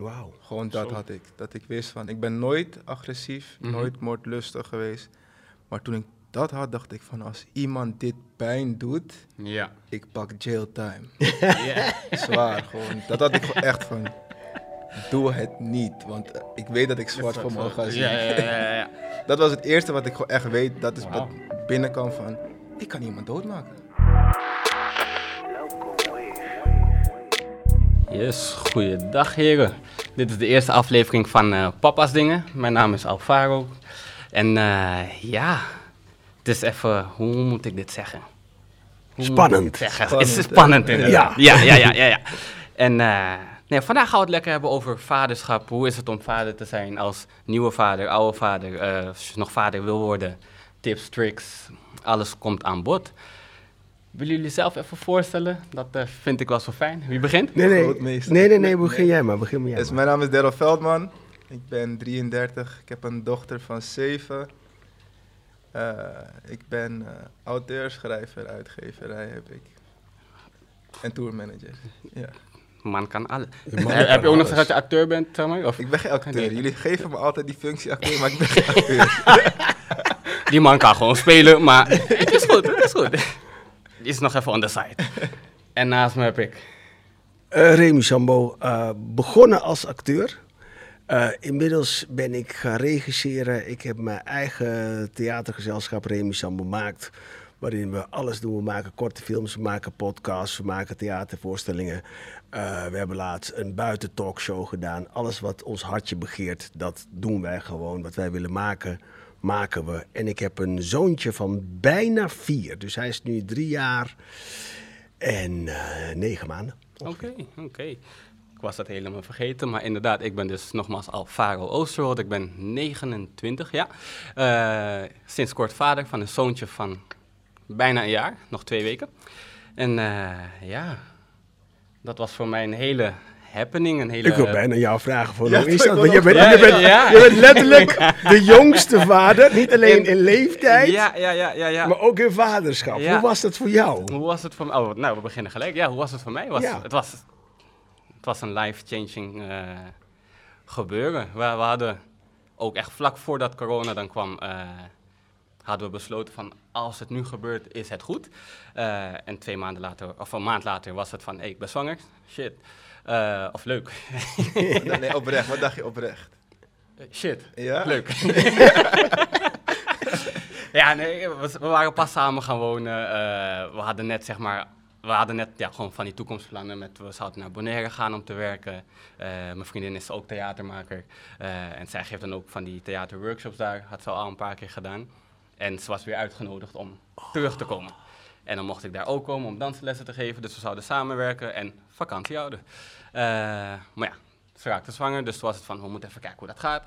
Wauw. Gewoon dat Zo. had ik. Dat ik wist van, ik ben nooit agressief, Mhm. nooit moordlustig geweest. Maar toen ik dat had, dacht ik van, als iemand dit pijn doet, Ja. ik pak jail time. Zwaar gewoon. Dat had ik echt van, doe het niet. Want eh, ik weet dat ik zwart voor me ga zien. Ja, ja, ja, ja. Dat was het eerste wat ik gewoon echt weet. Dat is wat binnenkwam van, ik kan iemand doodmaken. Yes, goeiedag heren. Dit is de eerste aflevering van eh, Papa's Dingen. Mijn naam is Alvaro. En eh, ja, het is even, hoe moet ik dit zeggen? Hoe Spannend. moet ik dit zeggen? Spannend, het is spannend inderdaad. Ja. Ja, ja, ja, ja. ja. En eh, nee, vandaag gaan we het lekker hebben over vaderschap. Hoe is het om vader te zijn als nieuwe vader, oude vader, eh, als je nog vader wil worden. Tips, tricks, alles komt aan bod. Willen jullie zelf even voorstellen? Dat eh, vind ik wel zo fijn. Wie begint? Nee, nee. Nee, nee, nee. Begin jij maar. Begin maar jij Dus maar. mijn naam is Daryl Veldman. Ik ben 33. Ik heb een dochter van 7. Eh, ik ben eh, auteur, schrijver, uitgeverij heb ik. En tourmanager. Ja. Man kan alles. Man heb je ook nog gezegd dat je acteur bent, zeg maar? Of, Ik ben geen acteur. Nee. Jullie geven me altijd die functie acteur, maar ik ben geen acteur. die man kan gewoon spelen, maar het is goed, het is goed. Is nog even on the side. En naast me heb ik... Eh, Remy Sambo, eh, begonnen als acteur. Eh, inmiddels ben ik gaan regisseren. Ik heb mijn eigen theatergezelschap Remy Sambo maakt. Waarin we alles doen. We maken korte films, we maken podcasts, we maken theatervoorstellingen. Eh, we hebben laatst een buitentalkshow gedaan. Alles wat ons hartje begeert, dat doen wij gewoon. Wat wij willen maken, maken we. En ik heb een zoontje van bijna vier. Dus hij is nu drie jaar en eh, negen maanden. Oké, oké. Ik was dat helemaal vergeten, maar inderdaad, ik ben dus nogmaals Alvaro Oosterwold. Ik ben 29, ja. Eh, sinds kort vader van een zoontje van bijna een jaar, nog twee weken. En eh, ja, dat was voor mij een hele happening, een hele... Ik wil bijna jou vragen voor Ja, hoe is dat? Want je bent, Ja, je bent, ja, ja. je bent letterlijk de jongste vader. Niet alleen In- in leeftijd, Ja, ja, ja, ja, ja. maar ook in vaderschap. Ja. Hoe was dat voor jou? Hoe was het voor mij? Oh, nou, we beginnen gelijk. Ja, hoe was het voor mij? Was, Ja. het, was, het was een life-changing eh, gebeuren. We, we hadden ook echt vlak voordat corona dan kwam, eh, hadden we besloten van als het nu gebeurt, is het goed. Eh, en twee maanden later, of een maand later, was het van hey, ik ben zwanger. Shit. Eh, of leuk. nee, oprecht. Wat dacht je oprecht? Shit. Ja? Leuk. ja, nee, we, we waren pas samen gaan wonen. eh, we hadden net, zeg maar, we hadden net ja, gewoon van die toekomstplannen. Met, we zouden naar Bonaire gaan om te werken. Eh, mijn vriendin is ook theatermaker. Eh, en zij geeft dan ook van die theaterworkshops daar. Had ze al een paar keer gedaan. En ze was weer uitgenodigd om terug te komen. En dan mocht ik daar ook komen om danslessen te geven. Dus we zouden samenwerken en vakantie houden. Eh, maar ja, ze raakte zwanger. Dus toen was het van, we moeten even kijken hoe dat gaat.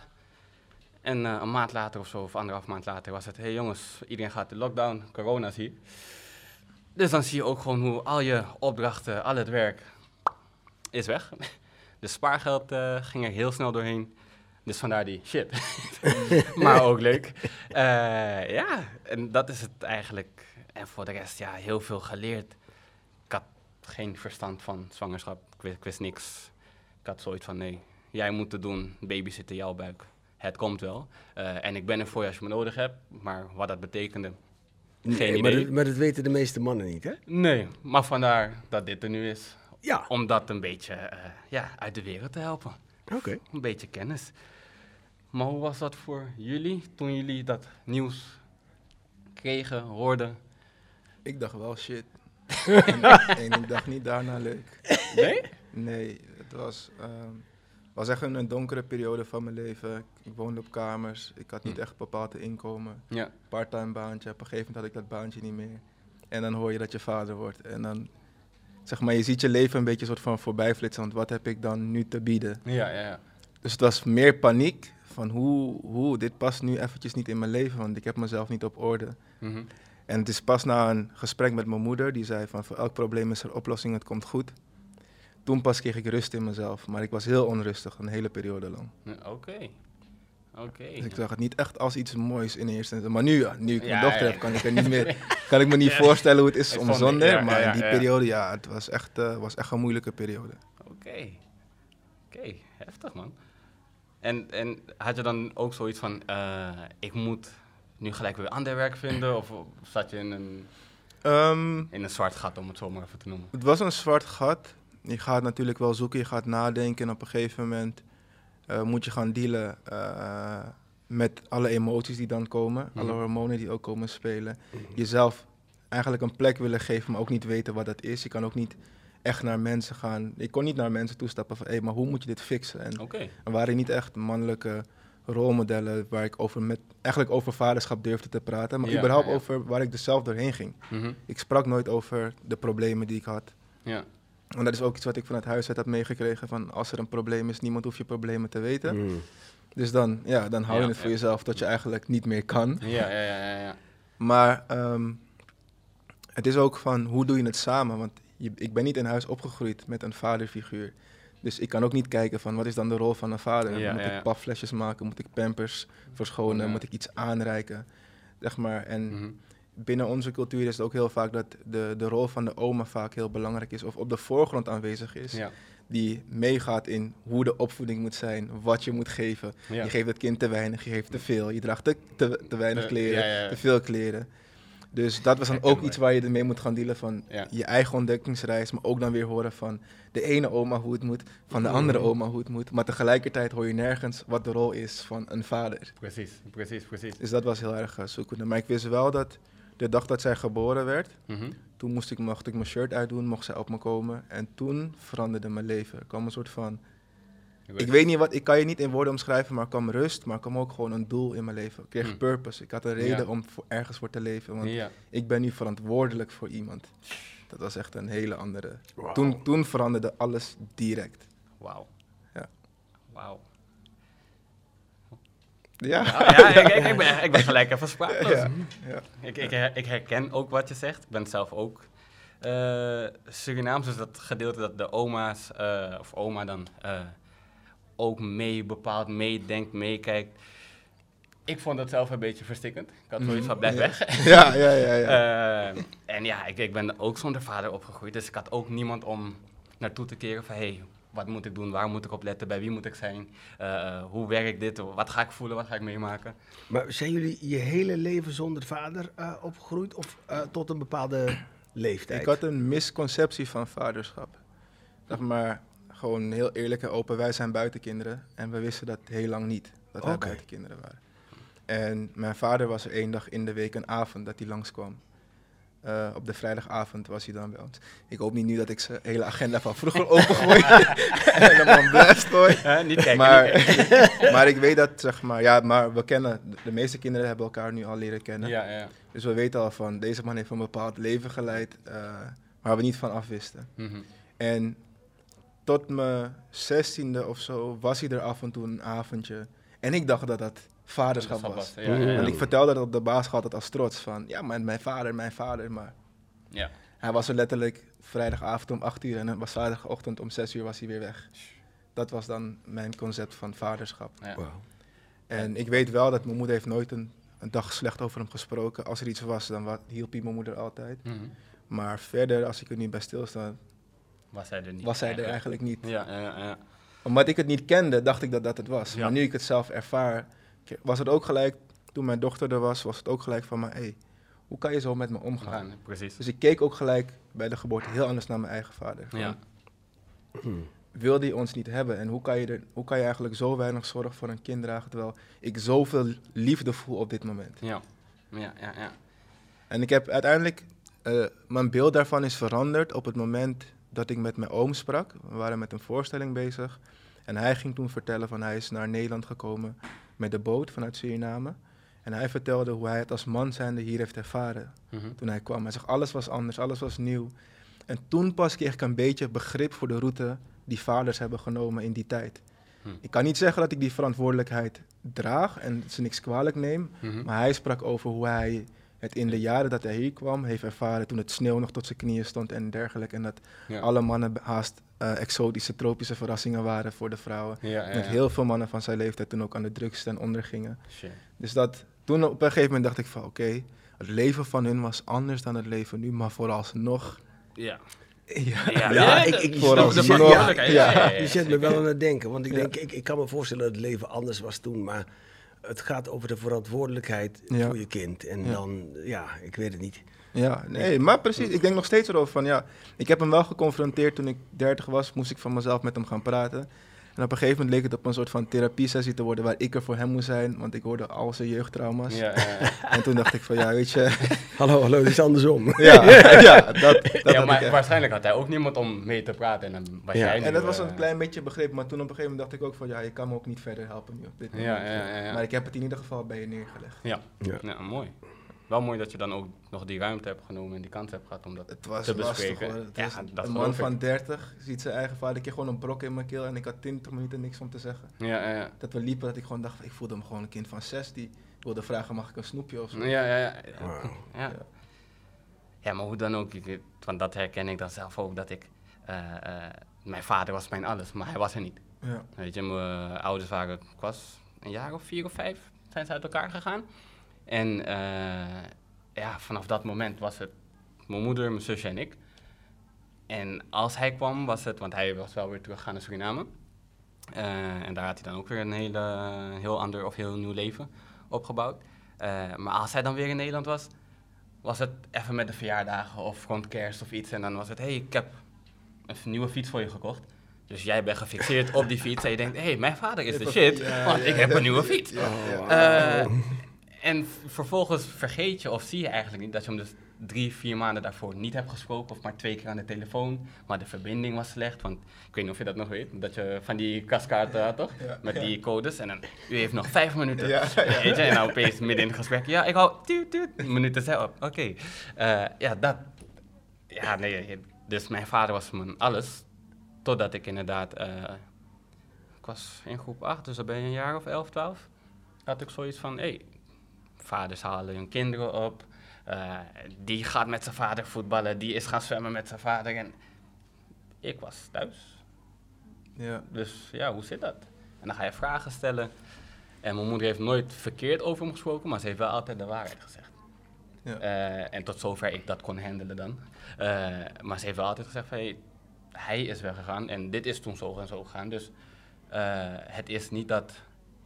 En eh, een maand later of zo, of anderhalf maand later, was het: hé hey jongens, iedereen gaat de lockdown, corona is hier. Dus dan zie je ook gewoon hoe al je opdrachten, al het werk is weg. De spaargeld eh, ging er heel snel doorheen. Dus vandaar die shit. maar ook leuk. Ja, en dat is het eigenlijk. En voor de rest, ja, heel veel geleerd. Geen verstand van zwangerschap. Ik wist, ik wist niks. Ik had zoiets van: nee, jij moet het doen. Baby zit in jouw buik. Het komt wel. Eh, en ik ben er voor je als je me nodig hebt. Maar wat dat betekende, geen Nee, maar, idee. dat, maar dat weten de meeste mannen niet, hè? Nee, maar vandaar dat dit er nu is. Ja, Om dat een beetje eh, ja, uit de wereld te helpen. oké. Een beetje kennis. Maar hoe was dat voor jullie toen jullie dat nieuws kregen, hoorden? Ik dacht wel shit. En, en ik dacht niet daarna leuk. Nee? Nee, het was, ehm, was echt een, een donkere periode van mijn leven. Ik woonde op kamers. Ik had niet Hm. echt bepaald inkomen. Ja. Parttime baantje. Op een gegeven moment had ik dat baantje niet meer. En dan hoor je dat je vader wordt. En dan, zeg maar, je ziet je leven een beetje soort van voorbij flitsen. Want wat heb ik dan nu te bieden? Ja, ja, ja. Dus het was meer paniek van hoe, hoe, dit past nu eventjes niet in mijn leven. Want ik heb mezelf niet op orde. Mhm. En het is pas na een gesprek met mijn moeder, die zei van voor elk probleem is er oplossing, het komt goed. Toen pas kreeg ik rust in mezelf, maar ik was heel onrustig een hele periode lang. Oké. Oké. Dus ik zag het niet echt als iets moois in eerste instantie. Maar nu, ja, nu ik Ja, mijn dochter ja. heb, kan ik er niet meer, kan ik me niet voorstellen hoe het is om zonder. maar in die periode, ja, het was echt, eh, was echt een moeilijke periode. Oké. Oké, heftig man. En, en had je dan ook zoiets van, eh, ik moet nu gelijk weer ander werk vinden? Of, of zat je in een, Ehm, in een zwart gat, om het zo maar even te noemen? Het was een zwart gat. Je gaat natuurlijk wel zoeken, je gaat nadenken. En op een gegeven moment eh, moet je gaan dealen eh, met alle emoties die dan komen. Alle Mhm. hormonen die ook komen spelen. Jezelf eigenlijk een plek willen geven, maar ook niet weten wat dat is. Je kan ook niet echt naar mensen gaan. Ik kon niet naar mensen toestappen van, hé, maar hoe moet je dit fixen? En Oké. er waren niet echt mannelijke rolmodellen waar ik over met, eigenlijk over vaderschap durfde te praten. Maar Ja, überhaupt ja, over waar ik dus zelf doorheen ging. Mhm. Ik sprak nooit over de problemen die ik had. Ja. En dat is ook iets wat ik vanuit huis uit had meegekregen. Van als er een probleem is, niemand hoeft je problemen te weten. Mm. Dus dan, ja, dan hou je het voor jezelf tot je eigenlijk niet meer kan. Ja, ja, ja, ja, ja. Maar ehm, het is ook van hoe doe je het samen? Want je, ik ben niet in huis opgegroeid met een vaderfiguur. Dus ik kan ook niet kijken van wat is dan de rol van een vader? Ja, moet ja, ja. ik pafflesjes maken? Moet ik pampers verschonen? Moet ik iets aanreiken? Zeg maar. En Mhm. binnen onze cultuur is het ook heel vaak dat de, de rol van de oma vaak heel belangrijk is. Of op de voorgrond aanwezig is. Die meegaat in hoe de opvoeding moet zijn, wat je moet geven. Je geeft het kind te weinig, je geeft te veel. Je draagt te, te, te weinig kleren, te veel kleren. Dus dat was dan ook iets waar je ermee moet gaan dealen van Ja. je eigen ontdekkingsreis. Maar ook dan weer horen van de ene oma hoe het moet, van de andere Mhm. oma hoe het moet. Maar tegelijkertijd hoor je nergens wat de rol is van een vader. Precies, precies, precies. Dus dat was heel erg uh, zoekende. Maar ik wist wel dat de dag dat zij geboren werd, Mhm. toen moest ik, mocht ik mijn shirt uitdoen, mocht zij op me komen. En toen veranderde mijn leven. Er kwam een soort van ik weet niet wat, ik kan je niet in woorden omschrijven, maar er kwam rust, maar er kwam ook gewoon een doel in mijn leven. Ik kreeg Hmm. purpose. Ik had een reden Ja. om voor, ergens voor te leven, want Ja. ik ben nu verantwoordelijk voor iemand. Dat was echt een hele andere. Toen, toen veranderde alles direct. Wauw. Ja. Wauw. Ja. Ja, ja, ik, ik, ik, ben, ik ben gelijk even sprakeloos. Ja, ja. Ik, ik, her- ik herken ook wat je zegt. Ik ben zelf ook eh Surinaams, dus dat gedeelte dat de oma's, eh, of oma dan, eh, ook mee bepaalt, meedenkt, meekijkt. Ik vond dat zelf een beetje verstikkend. Ik had zoiets van, blijf Mhm. Ja. weg. Ja, ja, ja. ja. Eh, en ja, ik, ik ben ook zonder vader opgegroeid, dus ik had ook niemand om naartoe te keren van, hey, wat moet ik doen, waar moet ik op letten, bij wie moet ik zijn, Eh, hoe werkt dit, wat ga ik voelen, wat ga ik meemaken. Maar zijn jullie je hele leven zonder vader eh, opgegroeid of eh, tot een bepaalde leeftijd? Ik had een misconceptie van vaderschap. Zeg maar, gewoon heel eerlijk en open. Wij zijn buitenkinderen en we wisten dat heel lang niet, dat wij buitenkinderen waren. En mijn vader was er één dag in de week een avond dat hij langskwam. Eh, op de vrijdagavond was hij dan bij ons. Ik hoop niet nu dat ik zijn hele agenda van vroeger opengooi. en helemaal blast hoor. Eh, niet kijken, Maar, niet kijken. maar ik weet dat, zeg maar, ja, maar we kennen, de meeste kinderen hebben elkaar nu al leren kennen. Ja, ja. Dus we weten al van, deze man heeft een bepaald leven geleid eh, waar we niet van afwisten. Mhm. En tot mijn zestiende of zo was hij er af en toe een avondje. En ik dacht dat dat vaderschap was. Ja, ja, ja. Want ik vertelde dat op de basisschool altijd als trots van, ja, maar mijn vader, mijn vader, maar... Ja. Hij was er letterlijk vrijdagavond om 8 uur en dan was zaterdagochtend om 6 uur was hij weer weg. Dat was dan mijn concept van vaderschap. En ik weet wel dat mijn moeder heeft nooit een, een dag slecht over hem gesproken. Als er iets was, dan wa- hielp hij mijn moeder altijd. Mhm. Maar verder, als ik er niet bij stilsta, Was hij er niet? was hij er eigenlijk niet. Ja, ja, ja. Omdat ik het niet kende, dacht ik dat dat het was. Ja. Maar nu ik het zelf ervaar, was het ook gelijk, toen mijn dochter er was, was het ook gelijk van, maar hey, hoe kan je zo met me omgaan? Gaan, precies. Dus ik keek ook gelijk bij de geboorte heel anders naar mijn eigen vader. Van, Ja. Wil die ons niet hebben? En hoe kan, je er, hoe kan je eigenlijk zo weinig zorg voor een kind dragen, terwijl ik zoveel liefde voel op dit moment? Ja. Ja, ja, ja. En ik heb uiteindelijk, eh, mijn beeld daarvan is veranderd op het moment dat ik met mijn oom sprak. We waren met een voorstelling bezig. En hij ging toen vertellen van hij is naar Nederland gekomen met de boot vanuit Suriname. En hij vertelde hoe hij het als man zijnde hier heeft ervaren Mhm. toen hij kwam. Hij zegt alles was anders, alles was nieuw. En toen pas kreeg ik een beetje begrip voor de route die vaders hebben genomen in die tijd. Hm. Ik kan niet zeggen dat ik die verantwoordelijkheid draag en ze niks kwalijk neem. Mhm. Maar hij sprak over hoe hij het in de jaren dat hij hier kwam heeft ervaren toen het sneeuw nog tot zijn knieën stond en dergelijke. En dat Ja. alle mannen haast eh, exotische, tropische verrassingen waren voor de vrouwen. Ja, ja. heel veel mannen van zijn leeftijd toen ook aan de drugs ten onder gingen. Shit. Dus dat, toen op een gegeven moment dacht ik van oké, het leven van hun was anders dan het leven nu, maar vooralsnog Ja. Ja, Ja, Ja, ik- ik- verantwoordelijkheid, ja, ja, ja, Je zet me wel aan het denken. Want ik Ja. denk, ik, ik kan me voorstellen dat het leven anders was toen. Maar het gaat over de verantwoordelijkheid Ja. voor je kind. En Ja. dan, ja, ik weet het niet. Ja, nee, maar precies. Ik denk nog steeds erover van ja. Ik heb hem wel geconfronteerd toen ik 30 was. Moest ik van mezelf met hem gaan praten. En op een gegeven moment leek het op een soort van therapiesessie te worden waar ik er voor hem moest zijn. Want ik hoorde al zijn jeugdtrauma's. Ja. En toen dacht ik van ja, weet je. Hallo, hallo, het is andersom. ja, ja, dat, dat ja, had maar waarschijnlijk had hij ook niemand om mee te praten. En dan was Ja. jij nu, En dat was eh, een klein beetje begrepen, maar toen op een gegeven moment dacht ik ook van ja, je kan me ook niet verder helpen nu op dit moment. Ja, ja, ja, ja. Maar ik heb het in ieder geval bij je neergelegd. Ja. Ja. Ja. mooi. Wel mooi dat je dan ook nog die ruimte hebt genomen en die kans hebt gehad om dat Het was te lastig bespreken. hoor. Het Ja, dat een man ik. van 30 ziet zijn eigen vader, ik kreeg gewoon een brok in mijn keel en ik had 20 minuten niks om te zeggen. Ja, ja, ja. Dat we liepen, dat ik gewoon dacht, ik voelde me gewoon een kind van 6 die wilde vragen, mag ik een snoepje of zo? Ja, ja, ja. Ja. Ja. ja, maar hoe dan ook, ik, want dat herken ik dan zelf ook, dat ik, eh, eh, mijn vader was mijn alles, maar hij was er niet. Ja. Weet je, mijn ouders waren, ik was een jaar of vier of vijf, zijn ze uit elkaar gegaan. En eh, ja, vanaf dat moment was het mijn moeder, mijn zusje en ik. En als hij kwam, was het, want hij was wel weer teruggegaan naar Suriname. Eh, en daar had hij dan ook weer een hele, heel ander of heel nieuw leven opgebouwd. Eh, maar als hij dan weer in Nederland was, was het even met de verjaardagen of rond kerst of iets. En dan was het, hé, hey, ik heb een nieuwe fiets voor je gekocht. Dus jij bent gefixeerd op die fiets en je denkt, hé, hey, mijn vader is de shit, want ik heb een nieuwe fiets. Eh, en vervolgens vergeet je of zie je eigenlijk niet dat je hem dus drie, vier maanden daarvoor niet hebt gesproken of maar twee keer aan de telefoon. Maar de verbinding was slecht, want ik weet niet of je dat nog weet, dat je van die kaskaarten had toch? Ja, Met ja. die codes en dan, u heeft nog vijf minuten. Ja, ja. Weet je, en dan opeens midden in het gesprek, ja, ik hou tuut, tuut, minuten zelf. Oké, Eh, ja, dat, ja, nee, dus mijn vader was mijn alles, totdat ik inderdaad, eh, ik was in groep 8, dus dan ben je een jaar of 11, 12, had ik zoiets van, hé, hey, vaders halen hun kinderen op, eh, die gaat met zijn vader voetballen, die is gaan zwemmen met zijn vader en ik was thuis. Ja. Dus ja, hoe zit dat? En dan ga je vragen stellen. En mijn moeder heeft nooit verkeerd over hem gesproken, maar ze heeft wel altijd de waarheid gezegd. Ja. Eh, en tot zover ik dat kon handelen dan. Eh, maar ze heeft wel altijd gezegd van, hey, hij is weggegaan en dit is toen zo en zo gegaan. Dus het is niet dat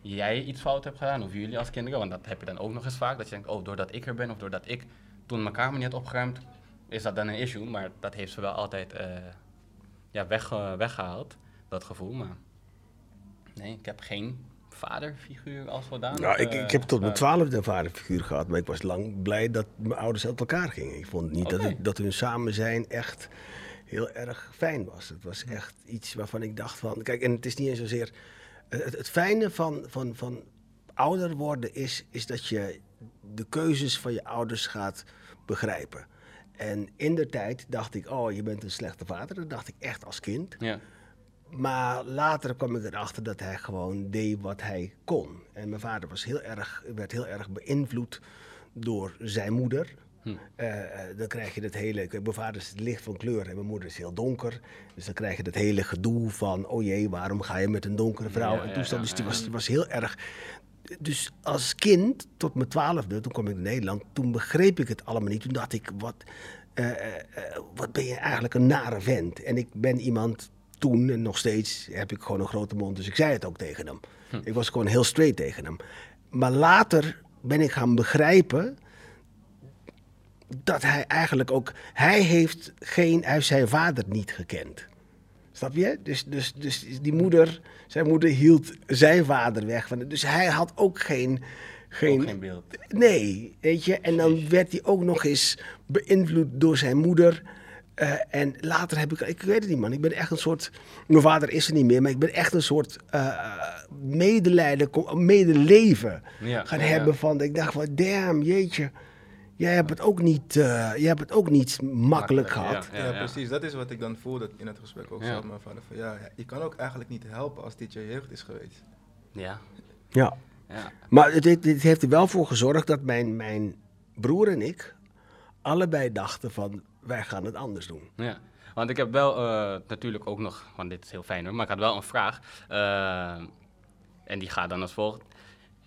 jij iets fout hebt gedaan, of jullie als kinderen, want dat heb je dan ook nog eens vaak. Dat je denkt, oh, doordat ik er ben of doordat ik toen mijn kamer niet had opgeruimd, is dat dan een issue. Maar dat heeft ze wel altijd eh, ja, weg, weggehaald, dat gevoel. Maar nee, ik heb geen vaderfiguur als zodanig. Nou, ik, eh, ik heb tot mijn eh, twaalfde een vaderfiguur gehad, maar ik was lang blij dat mijn ouders uit elkaar gingen. Ik vond niet dat, het, dat hun samen zijn echt heel erg fijn was. Het was echt iets waarvan ik dacht van... Kijk, en het is niet eens zozeer... Het, het fijne van, van, van ouder worden is, is dat je de keuzes van je ouders gaat begrijpen. En in de tijd dacht ik, oh, je bent een slechte vader. Dat dacht ik echt als kind. Ja. Maar later kwam ik erachter dat hij gewoon deed wat hij kon. En mijn vader was heel erg, werd heel erg beïnvloed door zijn moeder. Hm. Eh, eh, dan krijg je het hele. Mijn vader is licht van kleur en mijn moeder is heel donker. Dus dan krijg je het hele gedoe van: oh jee, waarom ga je met een donkere vrouw? Ja, en toestand. ja, Dus die was, die was heel erg. Dus als kind, tot mijn twaalfde, toen kwam ik naar Nederland, toen begreep ik het allemaal niet. Toen dacht ik, wat, eh, wat ben je eigenlijk een nare vent. En ik ben iemand, toen en nog steeds heb ik gewoon een grote mond, dus ik zei het ook tegen hem. Ik was gewoon heel straight tegen hem. Maar later ben ik gaan begrijpen dat hij eigenlijk ook, hij heeft geen, hij heeft zijn vader niet gekend. Snap je? Dus, dus, dus die moeder, zijn moeder hield zijn vader weg. Van, dus hij had ook geen... geen, Ook geen beeld. Nee, weet je. En dan werd hij ook nog eens beïnvloed door zijn moeder. Eh, en later heb ik, ik weet het niet man, ik ben echt een soort, mijn vader is er niet meer, maar ik ben echt een soort eh medelijden, medeleven Ja, gaan ja, ja. hebben van, ik dacht van, damn, jeetje, jij hebt het ook niet, eh, jij hebt het ook niet makkelijk gehad. ja. Ja, precies. Dat is wat ik dan voelde in het gesprek ook Ja. met mijn vader. Van, ja, ja, je kan ook eigenlijk niet helpen als dit je jeugd is geweest. Ja, Ja. ja. Maar het, het, het heeft er wel voor gezorgd dat mijn, mijn broer en ik allebei dachten van, wij gaan het anders doen. Ja, want ik heb wel eh, natuurlijk ook nog, want dit is heel fijn hoor, maar ik had wel een vraag. eh, en die gaat dan als volgt.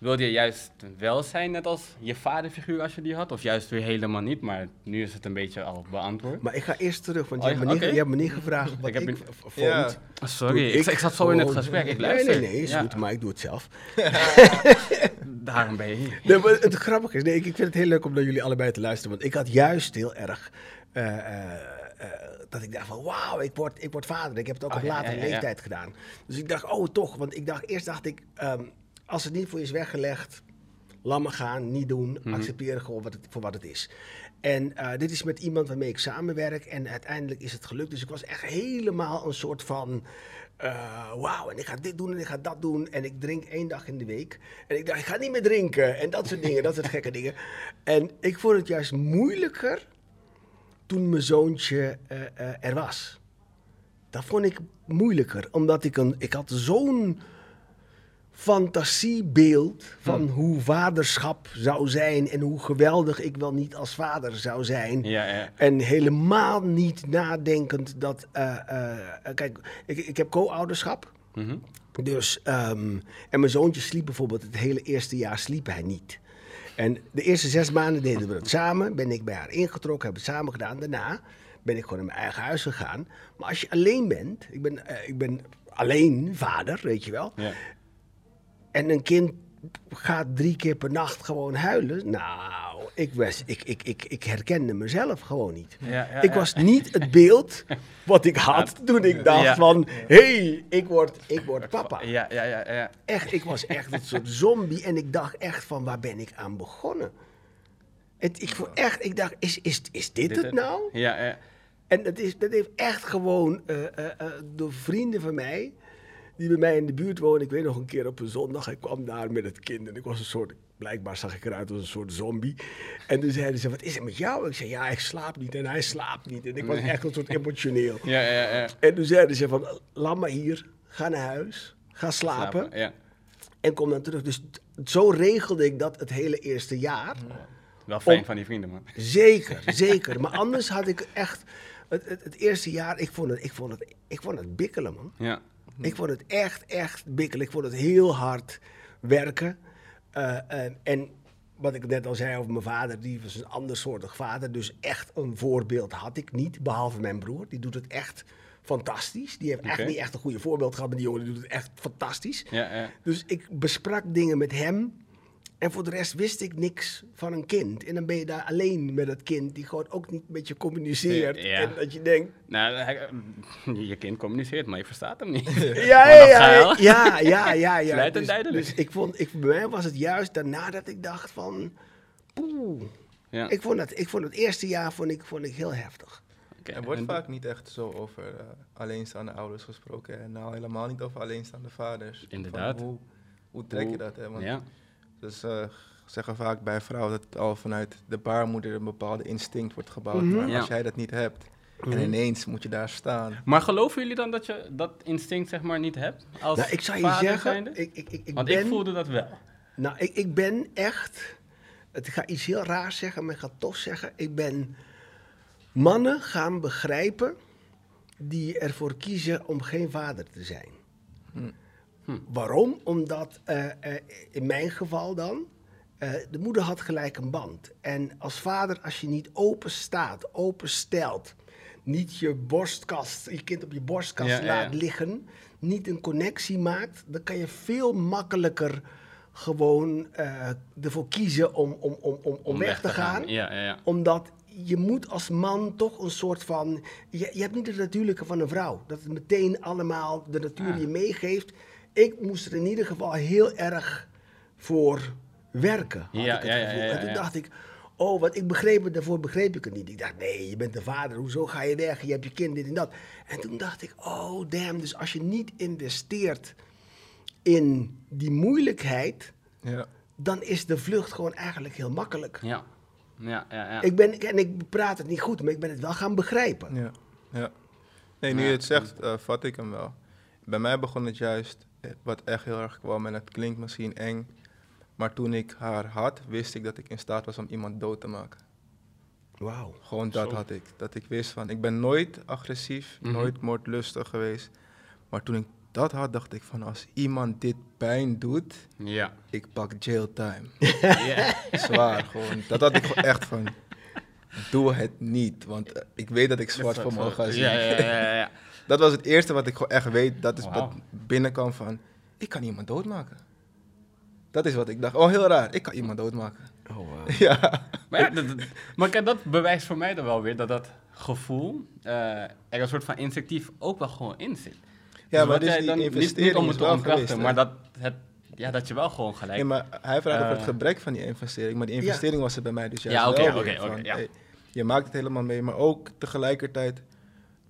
Wilde je juist wel zijn, net als je vaderfiguur als je die had? Of juist weer helemaal niet, maar nu is het een beetje al beantwoord. Maar ik ga eerst terug, want Oh, je, hebt ja, me niet, je hebt me niet gevraagd wat Ik ik, heb v- vond. Ja. Oh, sorry, ik, ik zat zo in het gesprek, ik Nee, luister. nee, nee, is Ja, goed, maar ik doe het zelf. Daarom ben je hier. Nee, maar het grappige is, nee, ik ik vind het heel leuk om naar jullie allebei te luisteren. Want ik had juist heel erg eh, eh, eh, dat ik dacht van, wauw, ik word, ik word vader. Ik heb het ook Oh, op ja, latere ja, ja, ja. leeftijd gedaan. Dus ik dacht, oh toch, want ik dacht, eerst dacht ik, ehm, als het niet voor je is weggelegd, laat maar gaan, niet doen, Mhm. accepteren gewoon wat het, voor wat het is. En eh, dit is met iemand waarmee ik samenwerk en uiteindelijk is het gelukt. Dus ik was echt helemaal een soort van, eh, wauw, en ik ga dit doen en ik ga dat doen. En ik drink één dag in de week. En ik dacht, ik ga niet meer drinken en dat soort dingen, dat soort gekke dingen. En ik vond het juist moeilijker toen mijn zoontje eh, er was. Dat vond ik moeilijker, omdat ik, een, ik had zo'n fantasiebeeld van hoe vaderschap zou zijn en hoe geweldig ik wel niet als vader zou zijn. Ja, ja. En helemaal niet nadenkend dat. eh, eh, kijk, ik, ik heb co-ouderschap. Mhm. Dus, ehm, en mijn zoontje sliep bijvoorbeeld het hele eerste jaar sliep hij niet. En de eerste zes maanden deden we het samen. Ben ik bij haar ingetrokken, hebben we het samen gedaan. Daarna ben ik gewoon in mijn eigen huis gegaan. Maar als je alleen bent, ik ben, eh, ik ben alleen vader, weet je wel. Ja. En een kind gaat drie keer per nacht gewoon huilen. Nou, ik, was, ik, ik, ik, ik herkende mezelf gewoon niet. Ja, ja, ik ja. was niet het beeld wat ik had toen ik dacht van... hé, hey, ik, word, ik word papa. Ja, ja, ja, ja. Echt, ik was echt een soort zombie. En ik dacht echt van, waar ben ik aan begonnen? Het, ik, echt, ik dacht, is, is, is dit, het nou? Ja, ja. En dat, is, dat heeft echt gewoon eh, door vrienden van mij, die bij mij in de buurt wonen. Ik weet nog een keer op een zondag, ik kwam daar met het kind en ik was een soort, blijkbaar zag ik eruit als een soort zombie. En toen zeiden ze, wat is er met jou? Ik zei, ja, ik slaap niet en hij slaapt niet. En ik was echt een soort emotioneel. Ja, ja, ja. En toen zeiden ze van, laat maar hier, ga naar huis, ga slapen Ja. en kom dan terug. Dus zo regelde ik dat het hele eerste jaar. Wel fijn Om- van die vrienden, man. Zeker, zeker. Maar anders had ik echt... Het, het, het eerste jaar, ik vond het, ik, vond het, ik vond het bikkelen, man. Ja. Ik vond het echt, echt bikkelen. Ik vond het heel hard werken. Eh, eh, en wat ik net al zei over mijn vader, die was een andersoortig vader. Dus echt een voorbeeld had ik niet, behalve mijn broer. Die doet het echt fantastisch. Die heeft echt niet echt een goede voorbeeld gehad, maar die jongen die doet het echt fantastisch. Ja, ja. Dus ik besprak dingen met hem. En voor de rest wist ik niks van een kind. En dan ben je daar alleen met dat kind, die gewoon ook niet met je communiceert. Ja. En dat je denkt, Nou, hij- je kind communiceert, maar je verstaat hem niet. ja, ja, ja, ja, ja, ja, Dus, duidelijk. dus ik vond, ik, bij mij was het juist daarna dat ik dacht van, poeh. Ja. Ik vond het, ik vond het eerste jaar vond ik, vond ik heel heftig. Oké, Er wordt en- vaak niet echt zo over eh, alleenstaande ouders gesproken. En nou helemaal niet over alleenstaande vaders. Van Inderdaad. hoe, hoe trek je dat? Hè? Want Ja. Dus eh, zeggen vaak bij vrouwen dat het al vanuit de baarmoeder een bepaalde instinct wordt gebouwd. Mhm. Maar Ja. als jij dat niet hebt en Mhm. ineens moet je daar staan. Maar geloven jullie dan dat je dat instinct zeg maar niet hebt? Als Nou, ik zou je vader zeggen, ik, ik, ik, ik Want ben... ik voelde dat wel. Nou, ik, ik ben echt. Het ik ga iets heel raars zeggen, maar ik ga tof zeggen. Ik ben mannen gaan begrijpen die ervoor kiezen om geen vader te zijn. Hm. Hm. Waarom? Omdat eh, eh, in mijn geval dan. eh, de moeder had gelijk een band. En als vader, als je niet open staat, open stelt, niet je borstkast, je kind op je borstkast Ja, laat ja. liggen, niet een connectie maakt, dan kan je veel makkelijker gewoon ervoor kiezen om, om, om, om, om weg te gaan. Ja. Omdat je moet als man toch een soort van... Je, je hebt niet het natuurlijke van een vrouw. Dat het meteen allemaal de natuur je meegeeft. Ik moest er in ieder geval heel erg voor werken. Had Ja, ik het ja, ja, gevoel. ja, en toen ja. dacht ik... Oh, wat ik begreep het, daarvoor begreep ik het niet. Ik dacht, nee, je bent de vader, hoezo ga je weg? Je hebt je kind, dit en dat. En toen dacht ik, oh damn, dus als je niet investeert in die moeilijkheid, Ja. dan is de vlucht gewoon eigenlijk heel makkelijk. Ja, ja, ja. ja. Ik ben, en ik praat het niet goed, maar ik ben het wel gaan begrijpen. Ja, ja. Nee, nu Ja. je het zegt, eh, vat ik hem wel. Bij mij begon het juist, wat echt heel erg kwam, en het klinkt misschien eng, maar toen ik haar had, wist ik dat ik in staat was om iemand dood te maken. Wauw. Gewoon dat Zo. had ik. Dat ik wist van, ik ben nooit agressief, Mhm. nooit moordlustig geweest. Maar toen ik dat had, dacht ik van als iemand dit pijn doet, Ja. ik pak jail time. Zwaar gewoon. Dat had ik echt van. Doe het niet, want ik weet dat ik zwart voor me ga zien. Ja, ja, ja, ja. Dat was het eerste wat ik gewoon echt weet. Dat is wat binnenkwam van, ik kan iemand doodmaken. Dat is wat ik dacht. Oh, heel raar. Ik kan iemand doodmaken. Oh, wow. Ja. Maar, ja, dat, dat- maar kijk, dat bewijst voor mij dan wel weer dat dat gevoel eh, er een soort van instinctief ook wel gewoon in zit. Ja, Dus maar wat dus die dan- niet- investering niet om is het te wel ontkrachten, geweest, maar dat, het, ja, dat je wel gewoon gelijk... Nee, maar hij vraagt over het Eh. gebrek van die investering. Maar die investering was er bij mij dus juist Ja, oké, wel oké, oké, van, ja. hey, je maakt het helemaal mee, maar ook tegelijkertijd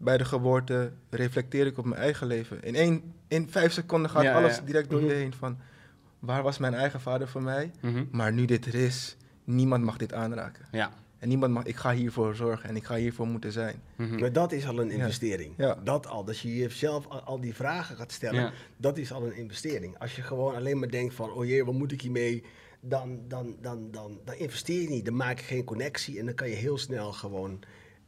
bij de geboorte reflecteer ik op mijn eigen leven. In, één, in vijf seconden gaat Ja, alles ja. direct door je Mhm. heen van... Waar was mijn eigen vader voor mij? Mhm. Maar nu dit er is, niemand mag dit aanraken. Ja. En niemand mag, ik ga hiervoor zorgen en ik ga hiervoor moeten zijn. Mhm. Maar dat is al een investering. Ja. Dat al. Dat je jezelf al, al die vragen gaat stellen, Ja. dat is al een investering. Als je gewoon alleen maar denkt van, oh jee, wat moet ik hiermee? Dan, dan, dan, dan, dan investeer je niet. Dan maak je geen connectie en dan kan je heel snel gewoon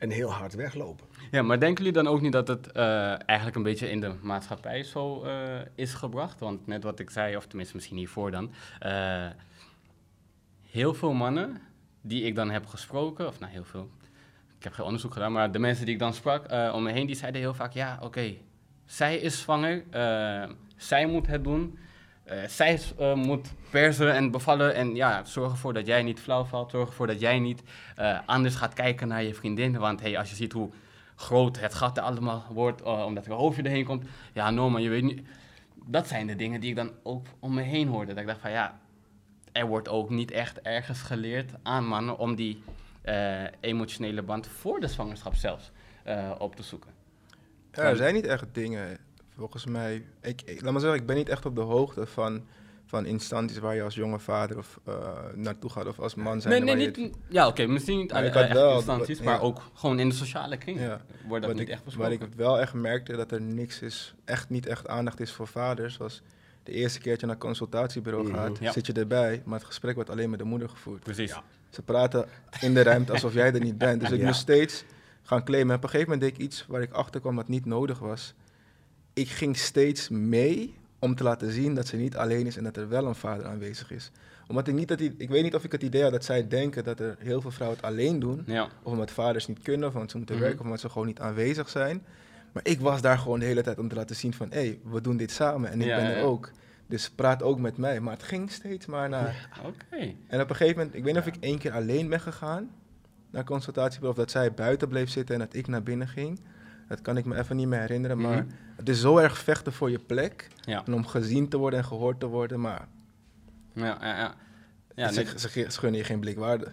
een heel hard weglopen. Ja, maar denken jullie dan ook niet dat het eh, eigenlijk een beetje in de maatschappij zo eh, is gebracht? Want net wat ik zei, of tenminste misschien hiervoor dan. eh, heel veel mannen die ik dan heb gesproken, of nou heel veel, ik heb geen onderzoek gedaan, maar de mensen die ik dan sprak om me heen, die zeiden heel vaak, ja oké, zij is zwanger, zij moet het doen. Eh, zij eh, moet persen en bevallen en ja, zorg ervoor dat jij niet flauw valt. Zorg ervoor dat jij niet eh, anders gaat kijken naar je vriendin. Want hey, als je ziet hoe groot het gat er allemaal wordt, omdat er hoofdje erheen komt. Ja, Norman, je weet niet. Dat zijn de dingen die ik dan ook om me heen hoorde. Dat ik dacht van ja, er wordt ook niet echt ergens geleerd aan mannen om die emotionele band voor de zwangerschap zelfs op te zoeken. Er zijn niet echt dingen, volgens mij. Ik, ik- laat maar zeggen, ik ben niet echt op de hoogte van, van instanties waar je als jonge vader of, eh, naartoe gaat of als man zijn. Nee, nee, niet, ja, oké, misschien niet Maar wel- instanties, ja. maar ook gewoon in de sociale kring Ja. wordt dat wat niet ik, echt waar besproken. ik wel echt merkte dat er niks is, echt niet echt aandacht is voor vaders. Was de eerste keertje naar het consultatiebureau Mhm. gaat, Ja. zit je erbij, maar het gesprek wordt alleen met de moeder gevoerd. Precies. Ja. Ze praten in de ruimte alsof jij er niet bent. Dus ik Ja. moest steeds gaan claimen. En op een gegeven moment deed ik iets waar ik achter kwam dat niet nodig was. Ik ging steeds mee om te laten zien dat ze niet alleen is en dat er wel een vader aanwezig is. Omdat ik niet dat die, ik weet niet of ik het idee had dat zij denken dat er heel veel vrouwen het alleen doen. Ja. Of omdat vaders niet kunnen, of omdat ze moeten Mhm. werken, of omdat ze gewoon niet aanwezig zijn. Maar ik was daar gewoon de hele tijd om te laten zien van, hé, hey, we doen dit samen en ik Ja, ben er ja. ook. Dus praat ook met mij. Maar het ging steeds maar naar... En op een gegeven moment, ik weet niet of ik één keer alleen ben gegaan naar consultatiebureau, of dat zij buiten bleef zitten en dat ik naar binnen ging. Dat kan ik me even niet meer herinneren, maar Mhm. het is zo erg vechten voor je plek. Ja. En om gezien te worden en gehoord te worden, maar Ja, ja, ja. Ja, ze, nee, ze, gunnen je geen blikwaarde.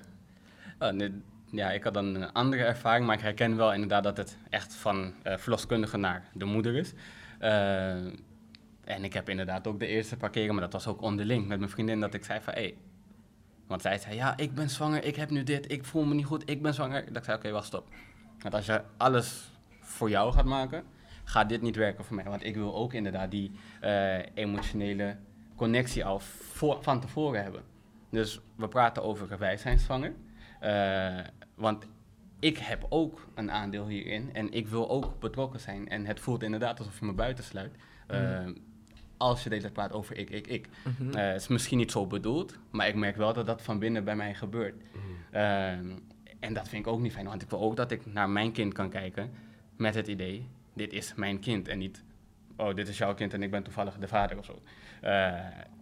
oh, nee, ja, ik had dan een andere ervaring, maar ik herken wel inderdaad dat het echt van eh verloskundige naar de moeder is. Eh, en ik heb inderdaad ook de eerste paar keren, maar dat was ook onderling met mijn vriendin, dat ik zei van, hé, hey, want zij zei, ja, ik ben zwanger, ik heb nu dit, ik voel me niet goed, ik ben zwanger. Dat ik zei, oké, wacht, stop. Want als je alles voor jou gaat maken, gaat dit niet werken voor mij. Want ik wil ook inderdaad die eh, emotionele connectie al voor, van tevoren hebben. Dus we praten over wij zijn zwanger. Eh, want ik heb ook een aandeel hierin en ik wil ook betrokken zijn. En het voelt inderdaad alsof je me buitensluit. Eh, Als je de hele tijd praat over ik, ik, ik. Het is misschien niet zo bedoeld, maar ik merk wel dat dat van binnen bij mij gebeurt. Ehm, en dat vind ik ook niet fijn, want ik wil ook dat ik naar mijn kind kan kijken met het idee, dit is mijn kind en niet, oh, dit is jouw kind en ik ben toevallig de vader of zo. Eh,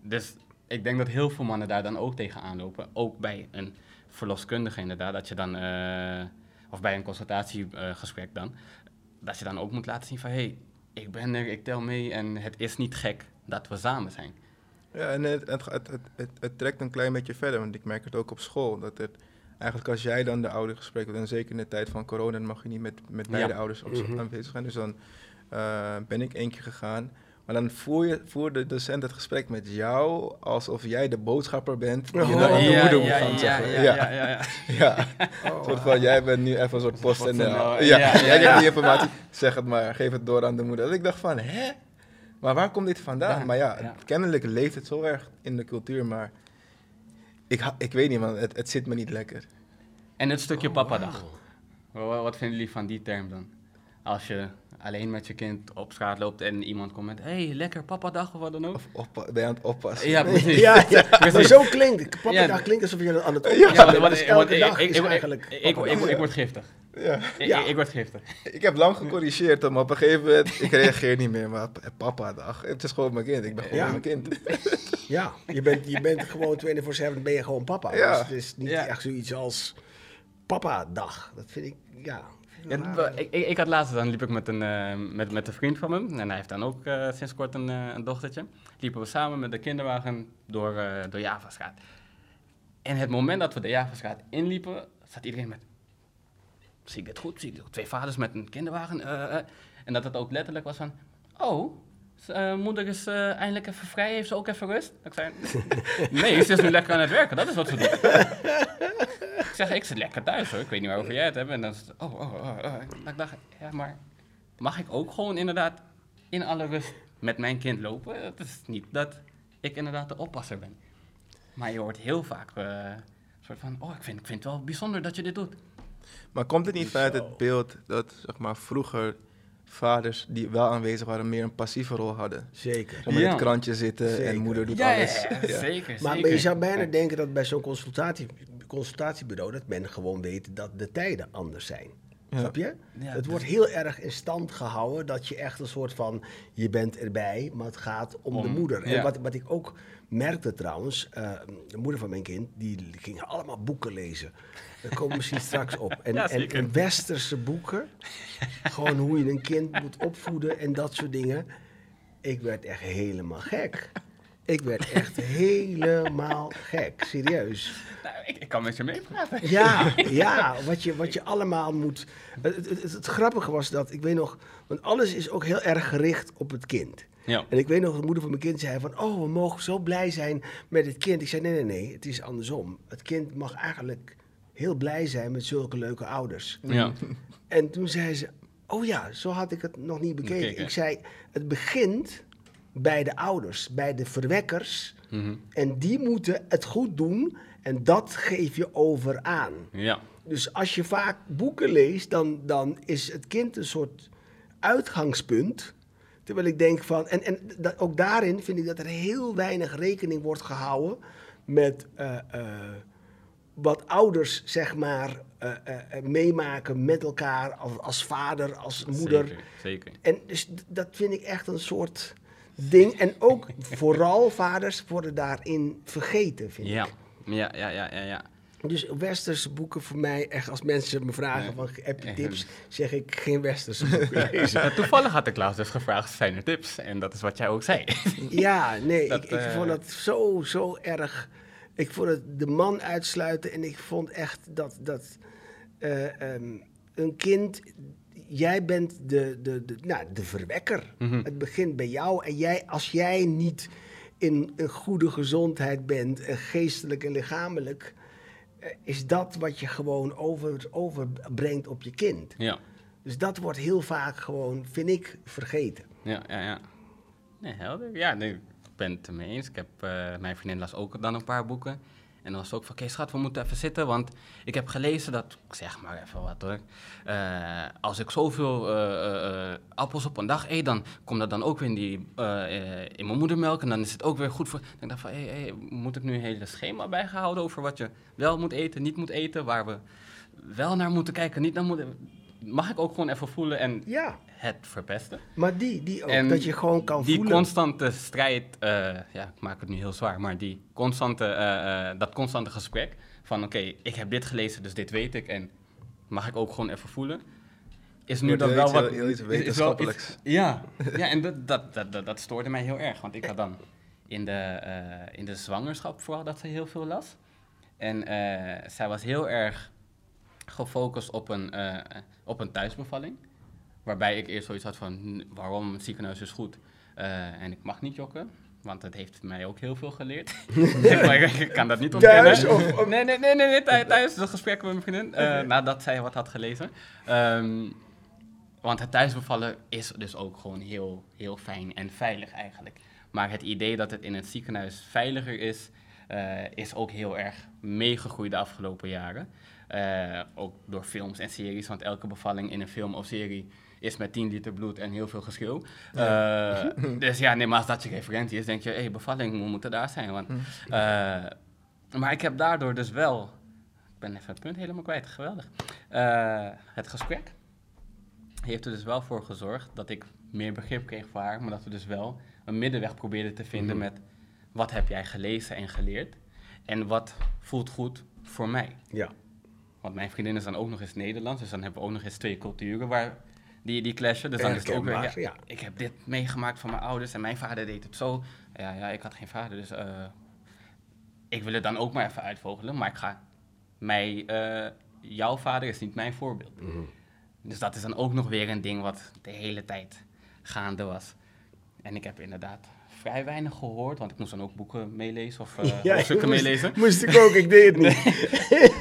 dus ik denk dat heel veel mannen daar dan ook tegenaan lopen, ook bij een verloskundige inderdaad, dat je dan, eh, of bij een consultatiegesprek dan, dat je dan ook moet laten zien van, hé, hey, ik ben er, ik tel mee en het is niet gek dat we samen zijn. Ja, en het, het, het, het trekt een klein beetje verder, want ik merk het ook op school. Dat het eigenlijk als jij dan de ouder gesprek en zeker in de tijd van corona, dan mag je niet met, met beide Ja. ouders op, Mhm. aanwezig zijn. Dus dan eh, ben ik één keer gegaan. Maar dan voer, je, voer de docent het gesprek met jou alsof jij de boodschapper bent die je Oh. naar de Ja, moeder moet ja, gaan ja, zeggen. ja, ja, ja, ja. Ja. Oh, soort van, jij bent nu even een soort post en ja, ja, ja, ja, jij hebt die informatie, zeg het maar, geef het door aan de moeder. Dat ik dacht van, hè? Maar waar komt dit vandaan? Maar ja, ja. kennelijk leeft het zo erg in de cultuur, maar ik, ik weet niet, man, het, het zit me niet lekker. En het stukje Oh, papadag. Wat vinden jullie van die term dan? Als je alleen met je kind op straat loopt en iemand komt met... hey, lekker papa dag of wat dan ook. Of oppa- ben je aan het oppassen? Ja, precies. Ja, ja. maar zo klinkt Papa Ja. dag klinkt alsof je aan het Ja, oppassen Ja, bent. want- Dus want- elke ik- dag ik- is ik- eigenlijk ik- Papa ik- ik- dag. Ik word giftig. Ja. Ik- Ja. Ik ik word giftig. Ik heb lang gecorrigeerd, maar op een gegeven moment, ik reageer niet meer. Maar papa dag, het is gewoon mijn kind. Ik ben gewoon Ja. mijn kind. Ja, je bent, je bent gewoon 24-7 ben je gewoon papa. Ja. Dus het is niet Ja. echt zoiets als papa dag. Dat vind ik, ja. vind ik Ja, ik, ik, had laatst, dan liep ik met een, eh, met, met een vriend van me. En hij heeft dan ook eh, sinds kort een, eh, een dochtertje. Liepen we samen met de kinderwagen door, eh door Javastraat. En het moment dat we de Javastraat inliepen, zat iedereen met... Zie ik dit goed? Zie ik dit goed? Twee vaders met een kinderwagen. eh, eh. En dat het ook letterlijk was van... Oh, eh, moeder is eh, eindelijk even vrij. Heeft ze ook even rust? Ik zei... nee, ze is nu lekker aan het werken. Dat is wat ze doet. Ik zeg, ik zit lekker thuis hoor. Ik weet niet waarover jij het hebt. En dan is het, oh, oh, oh, oh. Ik dacht, ja, maar mag ik ook gewoon inderdaad in alle rust met mijn kind lopen? Het is niet dat ik inderdaad de oppasser ben. Maar je hoort heel vaak eh, soort van, oh, ik vind, ik vind het wel bijzonder dat je dit doet. Maar komt het niet vanuit het beeld dat zeg maar, vroeger vaders die wel aanwezig waren, meer een passieve rol hadden? Zeker. Maar in Ja. het krantje zitten Zeker. en moeder doet Ja, alles. ja, Ja. zeker, Maar, zeker. maar je zou bijna denken dat bij zo'n consultatie, consultatiebureau dat men gewoon weet dat de tijden anders zijn. Ja. Snap je? Ja, het dus- wordt heel erg in stand gehouden dat je echt een soort van, je bent erbij, maar het gaat om, de Om- moeder. En wat, wat ik ook merkte trouwens, eh, de moeder van mijn kind, die ging allemaal boeken lezen. Daar komen we misschien straks op. En, Ja, en, westerse boeken, gewoon hoe je een kind moet opvoeden en dat soort dingen. Ik werd echt helemaal gek. Ik werd echt helemaal gek, serieus. Nou, ik, ik kan met je meepraten. Ja, ja wat, je, wat je allemaal moet. Het, het, het, het grappige was dat, ik weet nog, want alles is ook heel erg gericht op het kind. Ja. En ik weet nog, de moeder van mijn kind zei van, oh, we mogen zo blij zijn met het kind. Ik zei, nee, nee, nee, het is andersom. Het kind mag eigenlijk heel blij zijn met zulke leuke ouders. Ja. En toen zei ze, oh ja, zo had ik het nog niet bekeken. Bekeken. Ik zei, het begint bij de ouders, bij de verwekkers. Mhm. En die moeten het goed doen en dat geef je over aan. Ja. Dus als je vaak boeken leest, dan, dan is het kind een soort uitgangspunt. Terwijl ik denk van, en, en dat, ook daarin vind ik dat er heel weinig rekening wordt gehouden met eh, eh, wat ouders, zeg maar, eh, eh, eh, meemaken met elkaar als, als vader, als moeder. Zeker, zeker. En dus dat vind ik echt een soort ding. En ook vooral vaders worden daarin vergeten, vind Ja. ik. Ja, ja, ja, ja, ja. Dus westerse boeken voor mij, echt als mensen me vragen van heb je tips, zeg ik geen westerse boeken lezen. Toevallig had ik laatst dus gevraagd, zijn er tips? En dat is wat jij ook zei. Ja, nee, Dat, ik, ik vond het zo, zo erg. Ik vond het de man uitsluiten en ik vond echt dat, dat eh, ehm, een kind, jij bent de, de, de, nou, de verwekker. Mhm. Het begint bij jou en jij, als jij niet in een goede gezondheid bent, eh, geestelijk en lichamelijk, eh, is dat wat je gewoon over, overbrengt op je kind. Ja, Dus dat wordt heel vaak gewoon, vind ik, vergeten. ja, ja, ja. Nee, helder. Ja, nee, ben het ermee eens. Ik heb, eh, mijn vriendin las ook dan een paar boeken. En dan was ook van, oké schat, we moeten even zitten, want ik heb gelezen dat, zeg maar even wat hoor, eh, als ik zoveel eh, appels op een dag eet, dan komt dat dan ook weer in, die, in mijn moedermelk en dan is het ook weer goed voor... Ik dacht van, moet ik nu een hele schema bijgehouden over wat je wel moet eten, niet moet eten, waar we wel naar moeten kijken, niet naar moeten... Mag ik ook gewoon even voelen en Ja, het verpesten? maar die, die ook, En dat je gewoon kan die voelen. constante strijd, eh, ja, ik maak het nu heel zwaar, maar die constante, eh, eh, dat constante gesprek van oké, ik heb dit gelezen, dus dit weet ik en mag ik ook gewoon even voelen, is nu dan wel wat... heel- iets is- is wel wetenschappelijks. iets- ja, ja, en dat, dat, dat, dat, dat stoorde mij heel erg, want ik had dan in de, eh, in de zwangerschap vooral dat ze heel veel las. En eh, zij was heel erg gefocust op een, eh, op een thuisbevalling. Waarbij ik eerst zoiets had van, "Hm, waarom het ziekenhuis is goed. Eh, en ik mag niet jokken, want dat heeft mij ook heel veel geleerd. ik kan dat niet ontkennen. Thuis of- Nee, nee, nee, nee, thuis. Dat gesprek met mijn vriendin, eh, nadat zij wat had gelezen. Ehm, want het thuisbevallen is dus ook gewoon heel, heel fijn en veilig eigenlijk. Maar het idee dat het in het ziekenhuis veiliger is, is ook heel erg meegegroeid de afgelopen jaren. Eh, ook door films en series, want elke bevalling in een film of serie is met 10 liter bloed en heel veel geschreeuw. Eh, dus ja, nee, maar als dat je referentie is, denk je, hé, hey, bevalling, we moeten daar zijn. Want, eh, maar ik heb daardoor dus wel, ik ben even het punt helemaal kwijt, geweldig. Het gesprek heeft er dus wel voor gezorgd dat ik meer begrip kreeg voor haar, maar dat we dus wel een middenweg probeerden te vinden met wat heb jij gelezen en geleerd en wat voelt goed voor mij. Ja. Want mijn vriendin is dan ook nog eens Nederlands, dus dan hebben we ook nog eens twee culturen waar die, die clashen. Dus dan is het ook weer, ja, ik heb dit meegemaakt van mijn ouders en mijn vader deed het zo. Ja, ja ik had geen vader, dus eh, ik wil het dan ook maar even uitvogelen. Maar ik ga, mij, eh, jouw vader is niet mijn voorbeeld. Mhm. Dus dat is dan ook nog weer een ding wat de hele tijd gaande was. En ik heb inderdaad vrij weinig gehoord, want ik moest dan ook boeken meelezen of uh, Ja, hoofdstukken moest- meelezen. Moest ik ook, ik deed het niet.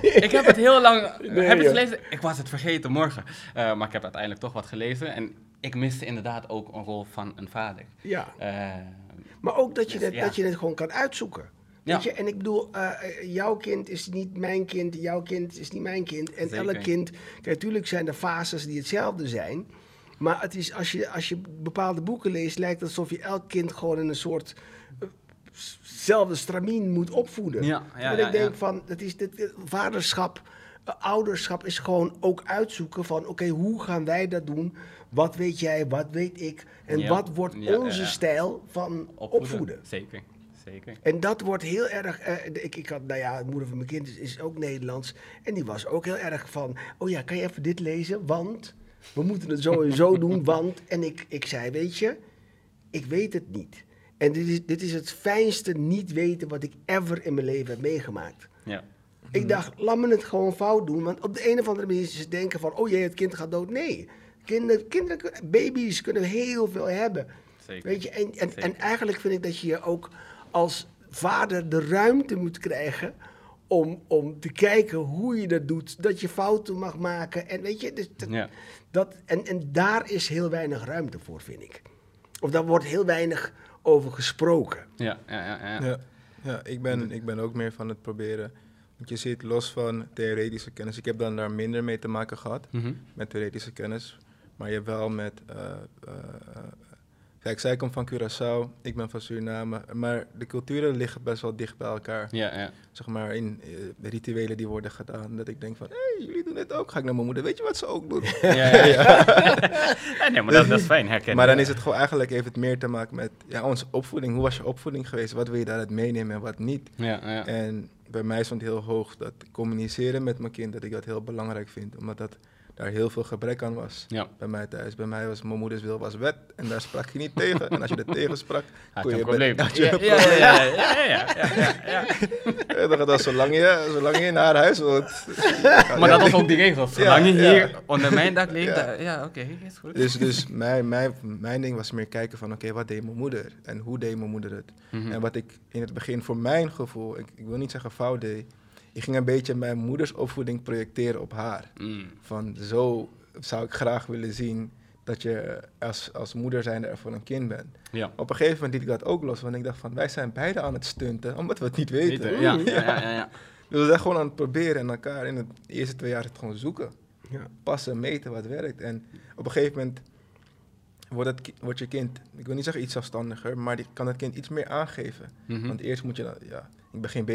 ik heb het heel lang Nee, heb het gelezen. Ik was het vergeten morgen. Eh, maar ik heb uiteindelijk toch wat gelezen. En ik miste inderdaad ook een rol van een vader. Ja. Eh, Maar ook dat je, Dus, dat, ja. dat je het gewoon kan uitzoeken. Ja. Weet je? En ik bedoel, eh, eh, jouw kind is niet mijn kind, jouw kind is niet mijn kind. En Zeker. elk kind, kijk, natuurlijk zijn er fases die hetzelfde zijn. Maar het is, als, je, als je bepaalde boeken leest, lijkt het alsof je elk kind gewoon in een soort eh, zelfde stramien moet opvoeden. Ja, ja, ja, ik denk ja. van, het is, dit, vaderschap, eh, ouderschap is gewoon ook uitzoeken van, oké, hoe gaan wij dat doen? Wat weet jij, wat weet ik? En wat wordt onze stijl van opvoeden? Zeker, zeker. En dat wordt heel erg. eh, ik, ik had, nou ja, de moeder van mijn kind is, is ook Nederlands. En die was ook heel erg van. Oh ja, kan je even dit lezen? Want we moeten het zo en zo doen. Want. En ik, ik zei: Weet je, ik weet het niet. En dit is, dit is het fijnste niet weten wat ik ever in mijn leven heb meegemaakt. Ja. Ik dacht, laat me het gewoon fout doen. Want op de een of andere manier is ze denken van... Oh jee, het kind gaat dood. Nee. Kinderen, kinderen, baby's kunnen heel veel hebben. Zeker. Weet je, en, en, en eigenlijk vind ik dat je ook als vader de ruimte moet krijgen om, om te kijken hoe je dat doet. Dat je fouten mag maken. En weet je, dus dat, Ja. dat, en, en daar is heel weinig ruimte voor, vind ik. Of daar wordt heel weinig over gesproken. Ja, ja, ja, ja. Ja, ja ik, ben, ik ben ook meer van het proberen. Want je ziet los van theoretische kennis. Ik heb dan daar minder mee te maken gehad Mhm. met theoretische kennis. Maar je hebt wel met. eh, eh, kijk, zij komt van Curaçao, ik ben van Suriname. Maar de culturen liggen best wel dicht bij elkaar. Ja, ja. Zeg maar in eh, de rituelen die worden gedaan. Dat ik denk van, hé, hey, jullie doen dit ook. Ga ik naar mijn moeder, weet je wat ze ook doen? ja, ja, Ja, nee, maar dat, dat is fijn, herkennen. Maar dan is het gewoon eigenlijk het meer te maken met ja, onze opvoeding. Hoe was je opvoeding geweest? Wat wil je daaruit meenemen en wat niet? Ja, ja. En bij mij stond heel hoog dat communiceren met mijn kind, dat ik dat heel belangrijk vind. Omdat dat daar heel veel gebrek aan was. Ja. Bij mij thuis. Bij mij was mijn moeders wil was wet en daar sprak je niet tegen. En als je er tegen sprak, Had je een probleem. Ja, ja, ja, ja, ja, ja, dat was zolang je, zolang je in haar huis woont. Maar dat was ook die regel. Zolang je hier onder mijn dak leeft, Ja. ja, oké, is goed. Dus, dus mijn, mijn, mijn ding was meer kijken van, oké, wat deed mijn moeder? En hoe deed mijn moeder het? Mhm. En wat ik in het begin voor mijn gevoel, ik, ik wil niet zeggen fout deed, ik ging een beetje mijn moeders opvoeding projecteren op haar. Mm. Van zo zou ik graag willen zien dat je als, als moeder zijnde er voor een kind bent. Ja. Op een gegeven moment liet ik dat ook los, want ik dacht van wij zijn beide aan het stunten, omdat we het niet weten. Ja, ja, ja, ja, ja. Dus we zijn gewoon aan het proberen en elkaar in het eerste twee jaar het gewoon zoeken. Ja. Passen, meten wat werkt. En op een gegeven moment wordt, het, ki- wordt je kind, ik wil niet zeggen iets zelfstandiger, maar die kan het kind iets meer aangeven. Mhm. Want eerst moet je, dan- ja, ik ben geen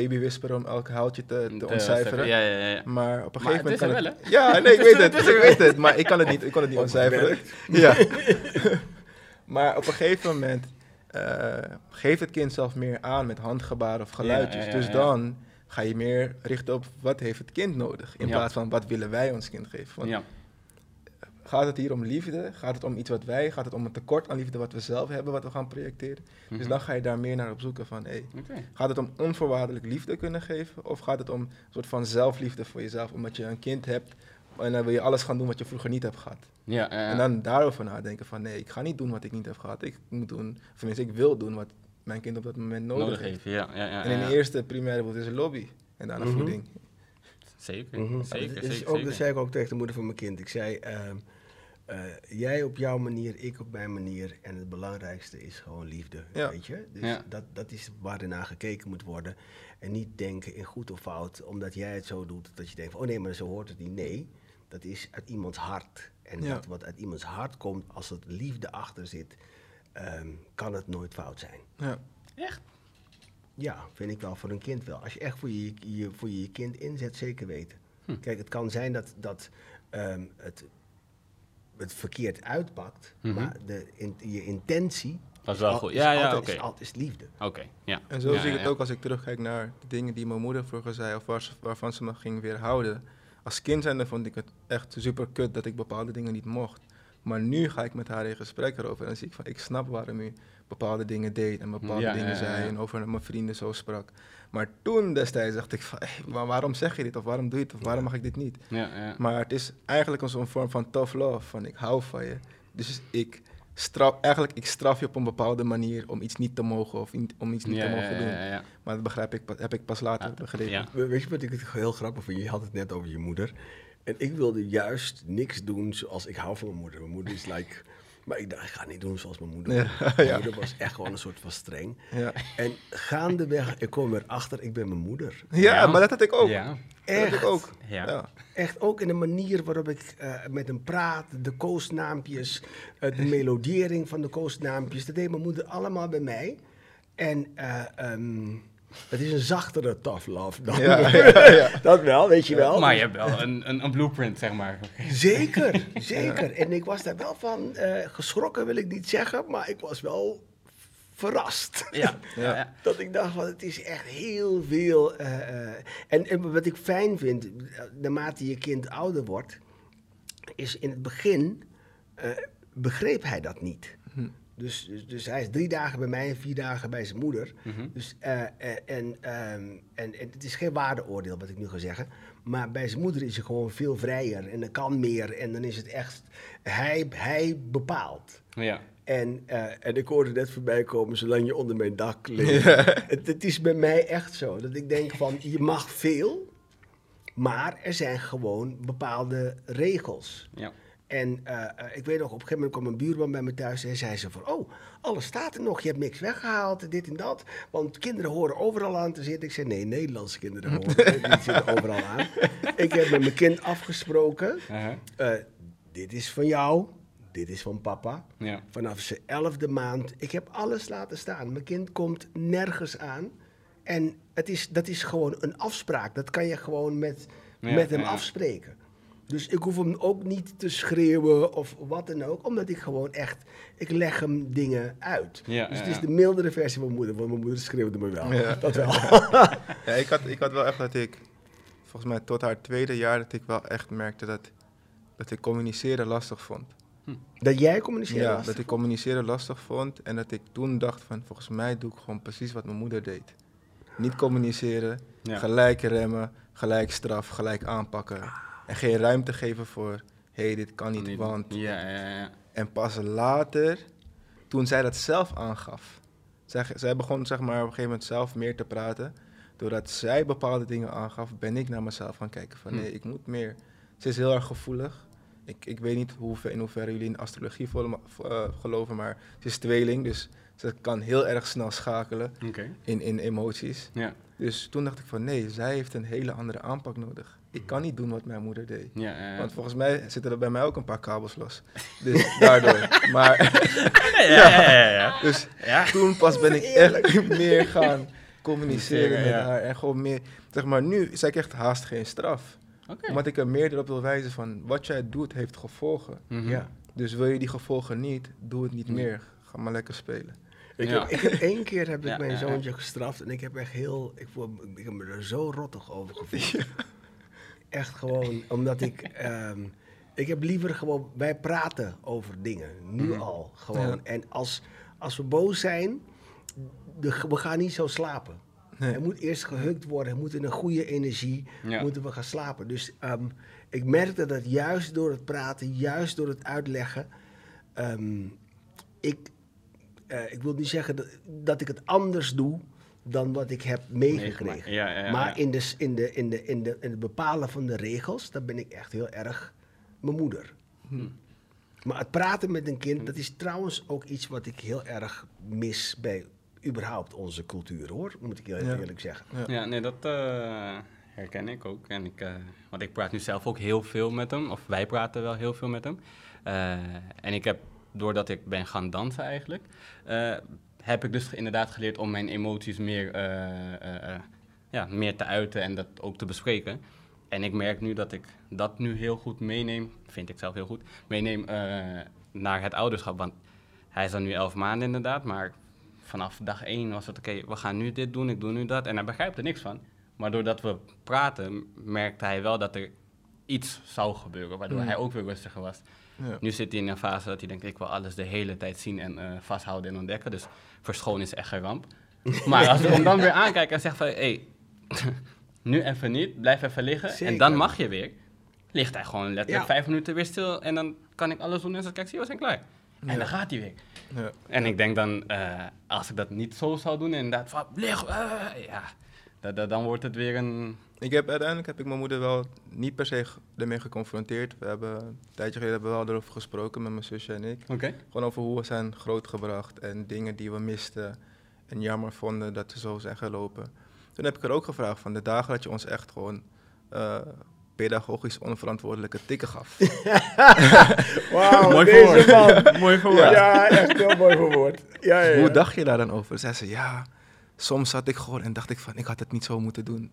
om elk haaltje te, ontcijferen. Ja, ja, ja. Maar op een Maar gegeven moment het kan het... Ja, nee, ik weet het. Ik weet het. Maar ik kan het niet, ik kan het niet ontcijferen. Ja. maar op een gegeven moment eh, geeft het kind zelf meer aan met handgebaren of geluidjes. Ja, ja, ja, dus dan ga je meer richten op wat heeft het kind nodig. In Ja. plaats van wat willen wij ons kind geven. Want Ja. Gaat het hier om liefde? Gaat het om iets wat wij? Gaat het om een tekort aan liefde wat we zelf hebben, wat we gaan projecteren? Dus Mhm. dan ga je daar meer naar op zoeken van, hey. Gaat het om onvoorwaardelijk liefde kunnen geven? Of gaat het om een soort van zelfliefde voor jezelf? Omdat je een kind hebt en dan wil je alles gaan doen wat je vroeger niet hebt gehad. Ja. En dan daarover nadenken van nee, ik ga niet doen wat ik niet heb gehad. Ik moet doen, of tenminste ik wil doen wat mijn kind op dat moment nodig, nodig heeft. heeft. Ja, ja, ja, En in ja. de eerste primaire wordt is een lobby. En daarna Mhm. voeding. Zeker, Mhm. zeker, Dat is zeker. ook, zeker. Dat zei ik ook tegen de moeder van mijn kind. Ik zei, ehm, eh, jij op jouw manier, ik op mijn manier. En het belangrijkste is gewoon liefde, Ja. weet je? Dus Ja. dat, dat is waar ernaar gekeken moet worden. En niet denken in goed of fout, omdat jij het zo doet, dat je denkt van, oh nee, maar zo hoort het niet. Nee, dat is uit iemands hart. En Ja. dat wat uit iemands hart komt, als er liefde achter zit, ehm, kan het nooit fout zijn. Ja. Echt? Ja, vind ik wel voor een kind wel. Als je echt voor je, je, voor je, je kind inzet, zeker weten. Hm. Kijk, het kan zijn dat, dat ehm, het, het verkeerd uitpakt, Mhm. maar de, in, je intentie Dat is wel goed. is Ja, ja, altijd, oké. is altijd is liefde. Oké, ja. En zo Ja, zie ik ja, het ja. ook als ik terugkijk naar de dingen die mijn moeder vroeger zei, of waar waarvan ze me ging weerhouden. Als kind zijnde vond ik het echt super kut dat ik bepaalde dingen niet mocht. Maar nu ga ik met haar in gesprek erover en dan zie ik van, ik snap waarom u bepaalde dingen deed en bepaalde Ja, dingen ja, ja, zei en over mijn vrienden zo sprak. Maar toen destijds dacht ik van, hey, maar waarom zeg je dit of waarom doe je het of waarom mag ik dit niet? Ja, ja. Maar het is eigenlijk een zo'n vorm van tough love, van ik hou van je. Dus ik straf, eigenlijk, ik straf je op een bepaalde manier om iets niet te mogen of om iets niet ja, te ja, mogen doen. ja, ja. Maar dat begrijp ik, heb ik pas later begrepen. Weet je wat ik het heel grappig vind? Je had het net over je moeder. En ik wilde juist niks doen zoals ik hou van mijn moeder. Mijn moeder is like... Maar ik dacht, ik ga niet doen zoals mijn moeder. Ja, Mijn ja. moeder was echt gewoon een soort van streng. Ja. En gaandeweg, ik kom erachter, ik ben mijn moeder. Ja, Ja. maar dat had ik ook. Ja. Dat had ik Echt. ook. Ja. Ja. Echt ook in de manier waarop ik eh, met hem praat, de koosnaampjes, eh, de melodiering van de koosnaampjes. Dat deed mijn moeder allemaal bij mij. En eh, ehm, het is een zachtere tough love dan. Ja, ja, ja. dat wel, weet je wel. Maar je hebt wel een, een, een blueprint, zeg maar. Zeker, zeker. En ik was daar wel van eh, geschrokken, wil ik niet zeggen, maar ik was wel verrast. Ja. Ja. Dat ik dacht, van, het is echt heel veel. eh, eh, en, en wat ik fijn vind, naarmate je kind ouder wordt, is in het begin eh, begreep hij dat niet. Hm. Dus, dus, dus hij is drie dagen bij mij en vier dagen bij zijn moeder. Mhm. Dus, eh, eh, en, ehm, en, en het is geen waardeoordeel wat ik nu ga zeggen. Maar bij zijn moeder is hij gewoon veel vrijer en dan kan meer. En dan is het echt, hij, hij bepaalt. Ja. En, eh, en ik hoorde net voorbij komen, zolang je onder mijn dak ligt. Het, het is bij mij echt zo, dat ik denk van, je mag veel, maar er zijn gewoon bepaalde regels. Ja. En eh, eh, ik weet nog, op een gegeven moment kwam een buurman bij me thuis en zei ze van, oh, alles staat er nog, je hebt niks weggehaald, dit en dat. Want kinderen horen overal aan te zitten. Ik zei, nee, Nederlandse kinderen horen die zitten overal aan. Ik heb met mijn kind afgesproken, eh, dit is van jou, dit is van papa. Ja. Vanaf zijn elfde maand. Ik heb alles laten staan. Mijn kind komt nergens aan. En het is, dat is gewoon een afspraak. Dat kan je gewoon met, Ja, met hem ja. afspreken. Dus ik hoef hem ook niet te schreeuwen of wat dan ook. Omdat ik gewoon echt... Ik leg hem dingen uit. Ja, dus ja, het is ja. de mildere versie van mijn moeder. Want mijn moeder schreeuwde me wel. Ja. Dat wel. Ja, ik, had, ik had wel echt dat ik, volgens mij tot haar tweede jaar, dat ik wel echt merkte dat, dat ik communiceren lastig vond. dat jij communiceert ja, lastig dat ik communiceren lastig vond en dat ik toen dacht van, volgens mij doe ik gewoon precies wat mijn moeder deed. Niet communiceren, Ja. gelijk remmen, gelijk straf, gelijk aanpakken. En geen ruimte geven voor, hé, hey, dit kan niet, want... Ja, ja, ja. En pas later, toen zij dat zelf aangaf. Zij, zij begon zeg maar op een gegeven moment zelf meer te praten. Doordat zij bepaalde dingen aangaf, ben ik naar mezelf gaan kijken van Hm. nee, ik moet meer. Ze is heel erg gevoelig. Ik, ik weet niet hoe, ver- in hoeverre jullie in astrologie vol- eh, geloven, maar ze is tweeling, dus ze kan heel erg snel schakelen in, in emoties. Ja. Dus toen dacht ik van nee, zij heeft een hele andere aanpak nodig. Ik kan niet doen wat mijn moeder deed. Ja, ja, ja. Want volgens mij zitten er bij mij ook een paar kabels los. Dus daardoor. Maar ja, ja, ja, ja. dus Ja. toen pas ben ik echt meer gaan communiceren met Ja. haar. En gewoon meer, zeg maar, nu zei ik echt haast geen straf. Oké. Omdat ik er meer erop wil wijzen van, wat jij doet heeft gevolgen. Mhm. Ja. Dus wil je die gevolgen niet, doe het niet Mhm. meer. Ga maar lekker spelen. Ik, Ja. heb, ik heb één keer heb ik Ja, mijn ja, ja. zoontje gestraft en ik heb echt heel, ik, voel, ik heb me er zo rottig over gevoeld. Echt gewoon, omdat ik, ehm, ik heb liever gewoon, wij praten over dingen, nu Mhm. al gewoon. Ja. En als, als we boos zijn, de, we gaan niet zo slapen. Nee. Er moet eerst gehukt worden, er moet in een goede energie, Ja. moeten we gaan slapen. Dus ehm, ik merkte dat juist door het praten, juist door het uitleggen, ehm, ik, eh, ik wil niet zeggen dat, dat ik het anders doe dan wat ik heb meegekregen. Meegemaakt. Ja, ja, ja, maar. In, de, in, de, in, de, in, de, in het bepalen van de regels, daar ben ik echt heel erg mijn moeder. Hm. Maar het praten met een kind, dat is trouwens ook iets wat ik heel erg mis bij überhaupt onze cultuur, hoor. Moet ik heel Ja. eerlijk zeggen. Ja. Ja, nee, dat... eh, herken ik ook. En ik, eh, want ik praat nu zelf ook heel veel met hem, of wij praten wel heel veel met hem. Eh, en ik heb, doordat ik ben gaan dansen eigenlijk, eh, heb ik dus inderdaad geleerd om mijn emoties meer, eh, eh, eh, ja, meer te uiten en dat ook te bespreken. En ik merk nu dat ik dat nu heel goed meeneem, vind ik zelf heel goed, meeneem naar het ouderschap. Want hij is dan nu elf maanden inderdaad, maar vanaf dag één was het oké, we gaan nu dit doen, ik doe nu dat. En hij begrijpt er niks van. Maar doordat we praten, merkte hij wel dat er iets zou gebeuren, waardoor Hmm. hij ook weer rustiger was. Ja. Nu zit hij in een fase dat hij denkt, ik wil alles de hele tijd zien en eh, vasthouden en ontdekken. Dus verschonen is echt een ramp. Maar als we hem dan weer aankijken en zeggen van, hé, hey, nu even niet, blijf even liggen. En dan mag je weer. Ligt hij gewoon letterlijk Ja. vijf minuten weer stil en dan kan ik alles doen en zo, kijk, zie je, we zijn klaar. En Ja. dan gaat hij weer. Ja. En ik denk dan, eh, als ik dat niet zo zou doen, inderdaad, van, lig, eh, ja, da- da- dan wordt het weer een... Ik heb, uiteindelijk heb ik mijn moeder wel niet per se ermee geconfronteerd. We hebben een tijdje geleden hebben we wel erover gesproken met mijn zusje en ik. Oké. Gewoon over hoe we zijn grootgebracht en dingen die we misten en jammer vonden dat ze zo zijn gelopen. Toen heb ik er ook gevraagd van de dagen dat je ons echt gewoon eh, pedagogisch onverantwoordelijke tikken gaf. Wauw, Mooi deze verwoord. man. Mooi Ja, ja, echt heel mooi verwoord. Ja, ja, ja. Hoe dacht je daar dan over? Zei ze, ja, soms zat ik gewoon en dacht ik van, ik had het niet zo moeten doen.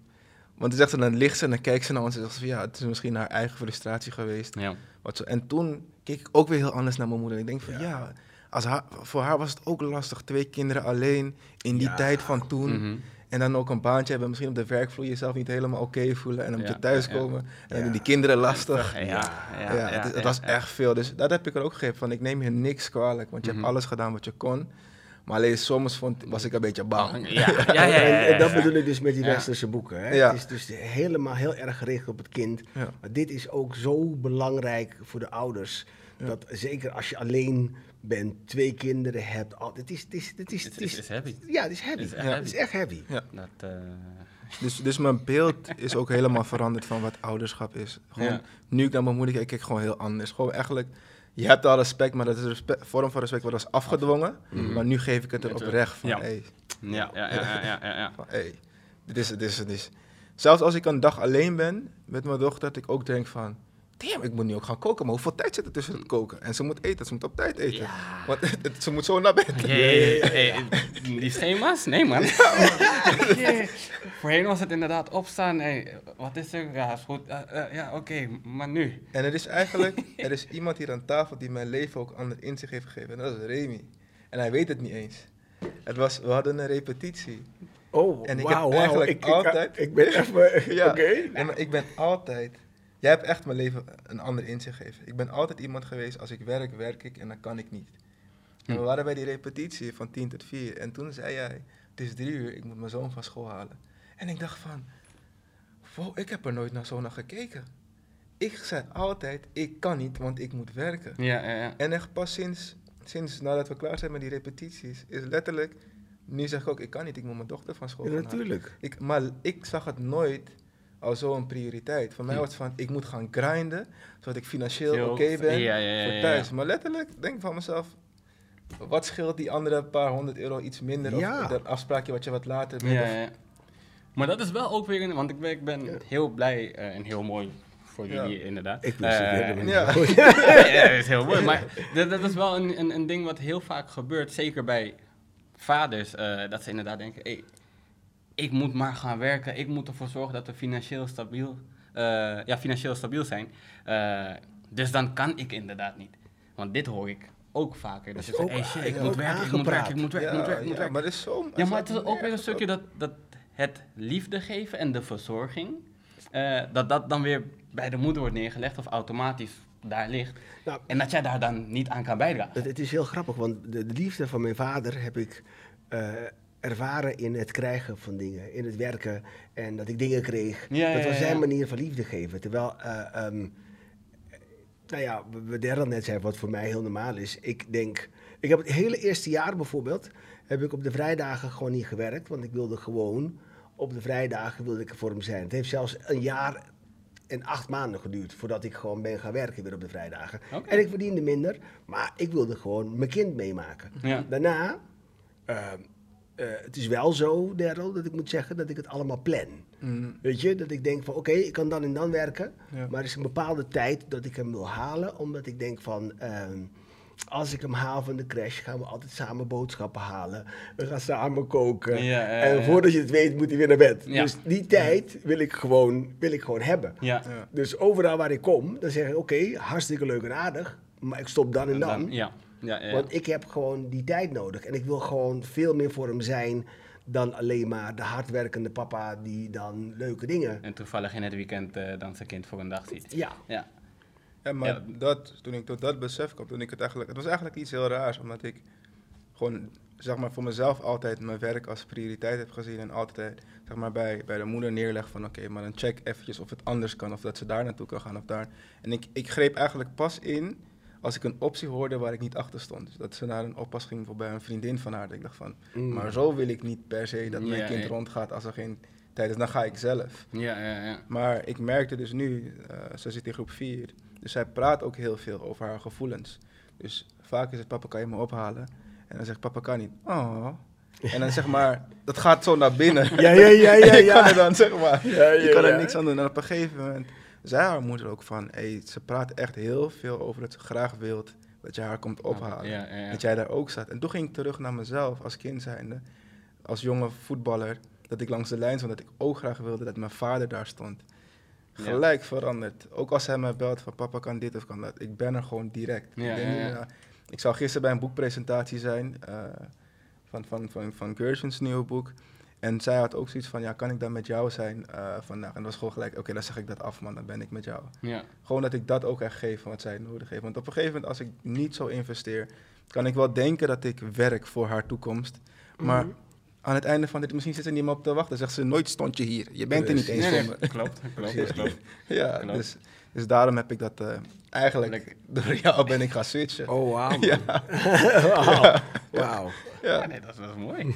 Want dan zegt ze, dan ligt ze en dan kijkt ze naar ons en zegt ze van, ja, het is misschien haar eigen frustratie geweest. Ja. Wat zo. En toen keek ik ook weer heel anders naar mijn moeder. Ik denk van, ja, als haar, voor haar was het ook lastig. Twee kinderen alleen in die Ja. tijd van toen. Mhm. En dan ook een baantje hebben, misschien op de werkvloer jezelf niet helemaal oké voelen. En dan moet Ja, je thuiskomen. En dan doen die kinderen lastig. Ja, ja, Ja, ja, het, het was ja. echt veel. Dus dat heb ik er ook gegeven van. Ik neem je niks kwalijk, want je Mhm. hebt alles gedaan wat je kon. Maar alleen soms vond, was ik een beetje bang. Ja, ja, ja. ja, En, en dat bedoel ik dus met die Ja. westerse boeken. Hè? Ja. Het is dus helemaal heel erg gericht op het kind. Ja. Maar dit is ook zo belangrijk voor de ouders. Ja. Dat zeker als je alleen bent, twee kinderen hebt. Al, het is, het is, het is, Het is, is, is heavy. ja, het is heavy. Het is echt Ja, heavy. Het is echt heavy. Ja. Dat, eh, Dus, dus mijn beeld is ook helemaal veranderd van wat ouderschap is. Gewoon, Ja. Nu ik naar mijn moeder kijk, kijk ik gewoon heel anders. Gewoon eigenlijk, je hebt al respect, maar dat is een vorm van respect wat was afgedwongen. Mhm. Maar nu geef ik het er oprecht van, ja. hey, ja, ja, ja, ja, ja, ja, ja. van, hey, dit is het, dit is het. dit is- Zelfs als ik een dag alleen ben met mijn dochter, dat ik ook denk van, damn, ik moet nu ook gaan koken. Maar hoeveel tijd zit er tussen het koken? En ze moet eten, ze moet op tijd eten. Ja. Want het- ze moet zo naar bed. Hey, hey, die schema's? Nee, man. Jee. Voorheen was het inderdaad opstaan. Hey, wat is er? Ja, is goed. Eh, eh, ja, oké, maar nu? En er is eigenlijk, er is iemand hier aan tafel die mijn leven ook ander inzicht heeft gegeven. En dat is Remy. En hij weet het niet eens. Het was, we hadden een repetitie. Oh, En ik heb wauw. eigenlijk Ik, ik, altijd- ik ben even... Ja. Oké. En maar ik ben altijd, jij hebt echt mijn leven een ander inzicht gegeven. Ik ben altijd iemand geweest, als ik werk, werk ik en dan kan ik niet. En we Hm. waren bij die repetitie van 10 tot 4. En toen zei jij, het is drie uur, ik moet mijn zoon van school halen. En ik dacht van, wow, ik heb er nooit naar zo naar gekeken. Ik zei altijd, ik kan niet, want ik moet werken. Ja, ja, ja. En echt pas sinds, sinds nadat we klaar zijn met die repetities, is letterlijk, nu zeg ik ook, ik kan niet, ik moet mijn dochter van school halen. natuurlijk. Ik, maar ik zag het nooit als zo'n prioriteit. Voor mij Hm. was het van, ik moet gaan grinden, zodat ik financieel oké ben ja, ja, ja, voor thuis. ja. Maar letterlijk, denk ik van mezelf, wat scheelt die andere paar honderd euro iets minder? Ja. Of dat afspraakje wat je wat later bent? Ja. Maar dat is wel ook weer, een, want ik ben, ik ben Ja. heel blij eh, en heel mooi voor Ja. jullie inderdaad. Ik ja. ja, ja, dat is heel mooi. Maar dat, dat is wel een, een, een ding wat heel vaak gebeurt, zeker bij vaders, eh, dat ze inderdaad denken, hey, ik moet maar gaan werken, ik moet ervoor zorgen dat we financieel stabiel, eh, ja, financieel stabiel zijn. Eh, dus dan kan ik inderdaad niet. Want dit hoor ik ook vaker. Dus ook- hey shit, ik moet werken, ik moet werken, ik moet werken, ik moet werken, ik moet werken. maar het is zo... Ja, maar het is ook weer een stukje dat, dat het liefde geven en de verzorging, eh, dat dat dan weer bij de moeder wordt neergelegd of automatisch daar ligt. Nou, En dat jij daar dan niet aan kan bijdragen. Het, het is heel grappig, want de, de liefde van mijn vader heb ik ervaren in het krijgen van dingen, in het werken en dat ik dingen kreeg. Ja, dat was zijn ja. manier van liefde geven. Terwijl, eh, ehm, nou ja, we- derde net zei wat voor mij heel normaal is. Ik denk, ik heb het hele eerste jaar bijvoorbeeld, heb ik op de vrijdagen gewoon niet gewerkt, want ik wilde gewoon op de vrijdagen wilde ik er voor hem zijn. Het heeft zelfs een jaar en acht maanden geduurd voordat ik gewoon ben gaan werken weer op de vrijdagen. En ik verdiende minder, maar ik wilde gewoon mijn kind meemaken. Daarna ehm, eh, het is wel zo, Daryl, dat ik moet zeggen dat ik het allemaal plan. Mm, Weet je, dat ik denk van oké, ik kan dan en dan werken. Ja. Maar er is een bepaalde tijd dat ik hem wil halen. Omdat ik denk van, ehm, als ik hem haal van de crash, gaan we altijd samen boodschappen halen. We gaan samen koken. Ja, ja, en voordat je het weet, moet hij weer naar bed. Dus die tijd wil ik gewoon, wil ik gewoon hebben. Dus overal waar ik kom, dan zeg ik oké, hartstikke leuk en aardig. Maar ik stop dan en dan. Ja. Ja, ja, ja. Want ik heb gewoon die tijd nodig. En ik wil gewoon veel meer voor hem zijn dan alleen maar de hardwerkende papa die dan leuke dingen. En toevallig in het weekend eh, dan zijn kind voor een dag ziet. Ja. Ja. Ja, maar Ja. Dat, toen ik tot dat besef kwam, toen ik het eigenlijk... Het was eigenlijk iets heel raars, omdat ik gewoon, zeg maar, voor mezelf altijd mijn werk als prioriteit heb gezien. En altijd, zeg maar, bij, bij de moeder neerleg van, oké, maar dan check eventjes of het anders kan. Of dat ze daar naartoe kan gaan of daar. En ik, ik greep eigenlijk pas in als ik een optie hoorde waar ik niet achter stond. Dus dat ze naar een oppas ging voor bij een vriendin van haar. Dat ik dacht van, Mm. maar zo wil ik niet per se dat mijn Ja, kind ja. rondgaat als er geen tijd is. Dan ga ik zelf. Ja, ja, ja. Maar ik merkte dus nu, eh, ze zit in groep 4, dus zij praat ook heel veel over haar gevoelens. Dus vaak is het, papa kan je me ophalen? En dan zegt papa kan niet. Oh. En dan zeg maar, dat gaat zo naar binnen. Ja, ja, ja, ja, En ik kan ja. er dan zeg maar, Ja, je ja, kan er ja. niks aan doen. En op een gegeven moment zei haar moeder ook van, hey, ze praat echt heel veel over dat ze graag wilt dat je haar komt ophalen. Ja, ja, ja. Dat jij daar ook zat. En toen ging ik terug naar mezelf als kind zijnde, als jonge voetballer, dat ik langs de lijn stond, dat ik ook graag wilde dat mijn vader daar stond. Gelijk veranderd. Ook als hij mij belt van papa kan dit of kan dat. Ik ben er gewoon direct. Ik, denk ik zou gisteren bij een boekpresentatie zijn eh, van, van, van, van Gershon's nieuwe boek. En zij had ook zoiets van, ja, kan ik dan met jou zijn eh, vandaag? En dat was gewoon gelijk, oké, dan zeg ik dat af, man, dan ben ik met jou. Ja. Gewoon dat ik dat ook echt geef van wat zij nodig heeft. Want op een gegeven moment, als ik niet zo investeer, kan ik wel denken dat ik werk voor haar toekomst. Maar Mhm. aan het einde van dit, misschien zit ze niet meer op te wachten. Zegt ze, nooit stond je hier. Je bent er niet eens Nee, nee, voor me. klopt, klopt, klopt. Ja, Klopt. dus, dus daarom heb ik dat eh, eigenlijk, Lekker. door jou ben ik gaan switchen. Oh, wauw. Ja. Wauw. Wauw. Ja, Ja. nee, dat, is- dat is mooi.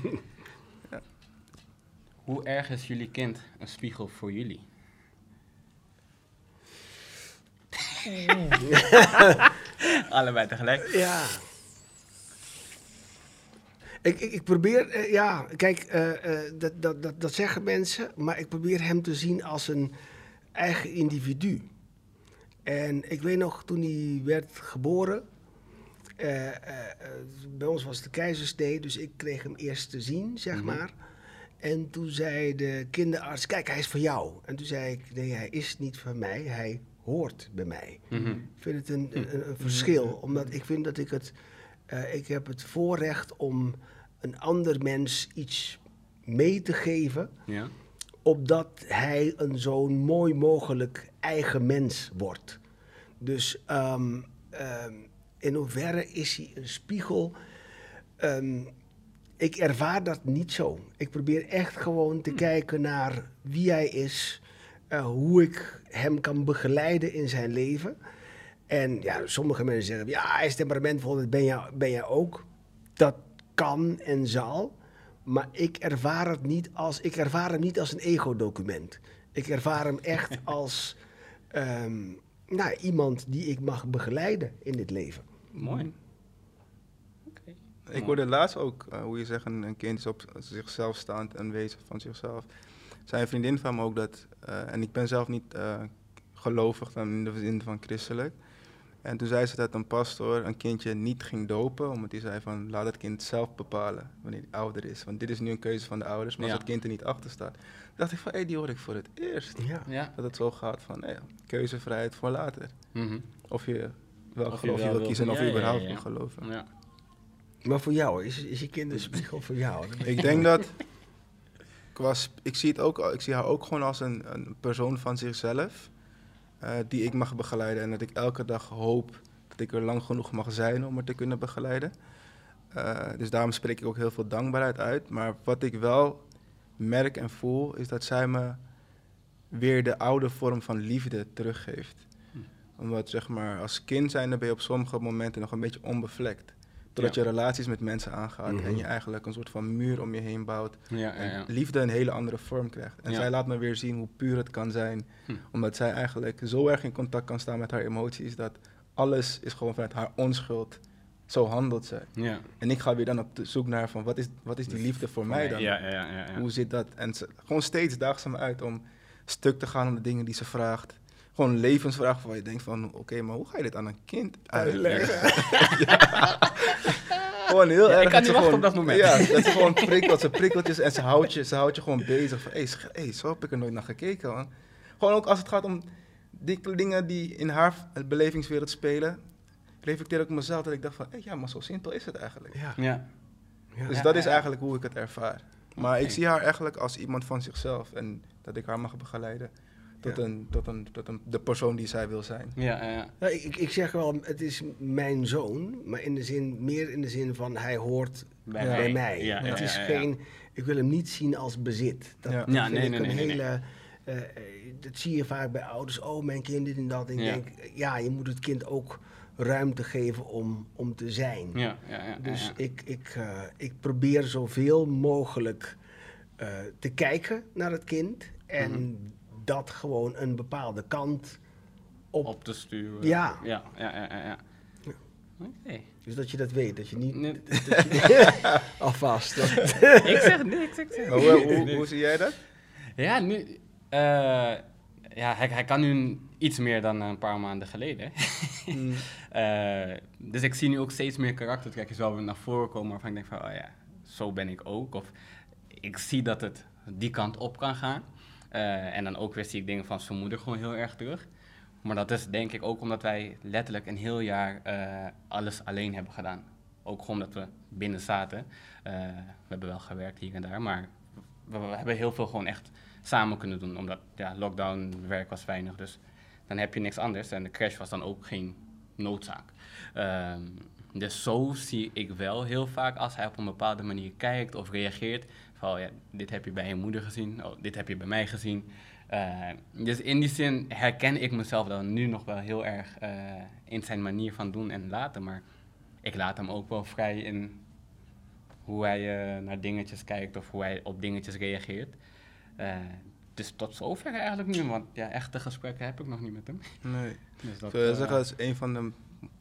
Hoe erg is jullie kind een spiegel voor jullie? Allebei tegelijk. Ja. Ik, ik, ik probeer, eh, ja, kijk, eh, eh, dat, dat, dat, dat zeggen mensen, maar ik probeer hem te zien als een eigen individu. En ik weet nog, toen hij werd geboren, bij ons was het de keizersnee, dus ik kreeg hem eerst te zien, zeg Mhm. maar. En toen zei de kinderarts, kijk, hij is voor jou. En toen zei ik, nee, hij is niet van mij, hij hoort bij mij. Mhm. Ik vind het een, een, een verschil, omdat ik vind dat ik het, eh, ik heb het voorrecht om een ander mens iets mee te geven, Ja. opdat hij een zo'n mooi mogelijk eigen mens wordt. Dus ehm, ehm, in hoeverre is hij een spiegel? Ehm, ik ervaar dat niet zo. Ik probeer echt gewoon te kijken naar wie hij is, eh, hoe ik hem kan begeleiden in zijn leven. En ja, sommige mensen zeggen, ja, hij is temperamentvol, dat ben jij, ben jij ook. Dat kan en zal. Maar ik ervaar, het niet als, ik ervaar hem niet als een ego-document. Ik ervaar hem echt als ehm, nou, iemand die ik mag begeleiden in dit leven. Mooi. Ik hoorde laatst ook, eh, hoe je zegt, een, een kind is op zichzelf staand en wezen van zichzelf. Zei een vriendin van me ook dat, eh, en ik ben zelf niet eh, gelovig dan in de zin van christelijk. En toen zei ze dat een pastoor een kindje niet ging dopen, omdat hij zei van laat het kind zelf bepalen wanneer hij ouder is. Want dit is nu een keuze van de ouders, maar Ja. als het kind er niet achter staat. Dacht ik van, hé, die hoor ik voor het eerst. Ja. Ja. Dat het zo gaat van, eh, keuzevrijheid voor later. Mhm. Of je je geloof je wel wil kiezen en of je überhaupt ja, ja. wil geloven. Maar voor jou, is, is je kind een spiegel voor jou? Ik denk dat. Ik, was, ik, zie het ook, ik zie haar ook gewoon als een, een persoon van zichzelf. eh, die ik mag begeleiden. En dat ik elke dag hoop dat ik er lang genoeg mag zijn om haar te kunnen begeleiden. Eh, dus daarom spreek ik ook heel veel dankbaarheid uit. Maar wat ik wel merk en voel, is dat zij me weer de oude vorm van liefde teruggeeft. Hm. Omdat zeg maar, als kind zijn dan ben je op sommige momenten nog een beetje onbevlekt. Ja. je relaties met mensen aangaat en Mhm. je eigenlijk een soort van muur om je heen bouwt. En liefde een hele andere vorm krijgt. En zij laat me weer zien hoe puur het kan zijn. Hm. Omdat zij eigenlijk zo erg in contact kan staan met haar emoties. Dat alles is gewoon vanuit haar onschuld zo handelt zij. Ja. En ik ga weer dan op zoek naar van wat is, wat is die liefde voor mij dan? Ja, ja. Hoe zit dat? En ze, gewoon steeds daagt ze me uit om stuk te gaan om de dingen die ze vraagt. Gewoon een levensvraag waar je denkt van, oké, maar hoe ga je dit aan een kind uitleggen? gewoon heel Ja, ik erg. kan dat niet ze wachten gewoon- op dat moment. Ja, dat ze gewoon prikkelt, ze prikkelt je en ze houdt je, ze houdt je gewoon bezig. Van, hé, hey, hey, zo heb ik er nooit naar gekeken, man. Gewoon ook als het gaat om die dingen die in haar belevingswereld spelen, reflecteer ik op mezelf dat ik dacht van, hé, ja, maar zo simpel is het eigenlijk. Ja. Ja. Ja. Dus Ja, dat is ja. eigenlijk hoe ik het ervaar. Maar ik zie haar eigenlijk als iemand van zichzelf en dat ik haar mag begeleiden tot, Ja. een, tot, een, tot een, de persoon die zij wil zijn. Ja, ja, ja. Nou, ik, ik zeg wel, het is mijn zoon, maar in de zin, meer in de zin van hij hoort Bij, mij. Ja, het ja, is ja, ja. geen, ik wil hem niet zien als bezit. Dat, Ja. dat Ja, vind nee, ik nee, een nee, nee, hele, eh, eh, dat zie je vaak bij ouders. Oh, mijn kind dit en dat. En ik Ja. denk, ja, je moet het kind ook ruimte geven om, om te zijn. Ja, ja, ja, Dus ja. Ik, ik, eh, ik probeer zoveel mogelijk eh, te kijken naar het kind en Mhm. Dat gewoon een bepaalde kant op. op te sturen. Ja. Ja, ja, ja, ja. ja. Oké. Dus dat je dat weet, dat je niet Nee. alvast. ik zeg niks, ik zeg hoe, hoe, hoe zie jij dat? Ja, nu... eh, ja, hij, hij kan nu iets meer dan een paar maanden geleden. Mm. Eh, dus ik zie nu ook steeds meer karaktertrekjes wel weer naar voren komen waarvan ik denk van, oh ja, zo ben ik ook. Of ik zie dat het die kant op kan gaan. Eh, en dan ook weer zie ik dingen van zijn moeder gewoon heel erg terug. Maar dat is denk ik ook omdat wij letterlijk een heel jaar eh, alles alleen hebben gedaan. Ook gewoon omdat we binnen zaten. Eh, we hebben wel gewerkt hier en daar, maar we, hebben heel veel gewoon echt samen kunnen doen. Omdat ja, lockdown, werk was weinig, dus dan heb je niks anders. En de crash was dan ook geen noodzaak. Ehm, dus zo zie ik wel heel vaak als hij op een bepaalde manier kijkt of reageert. Van ja, dit heb je bij je moeder gezien, oh, dit heb je bij mij gezien. Eh, dus in die zin herken ik mezelf dan nu nog wel heel erg eh, in zijn manier van doen en laten. Maar ik laat hem ook wel vrij in hoe hij eh, naar dingetjes kijkt of hoe hij op dingetjes reageert. Dus tot zover eigenlijk nu, want ja, echte gesprekken heb ik nog niet met hem. Nee. Dus dat, Ik zeggen, dat is een van de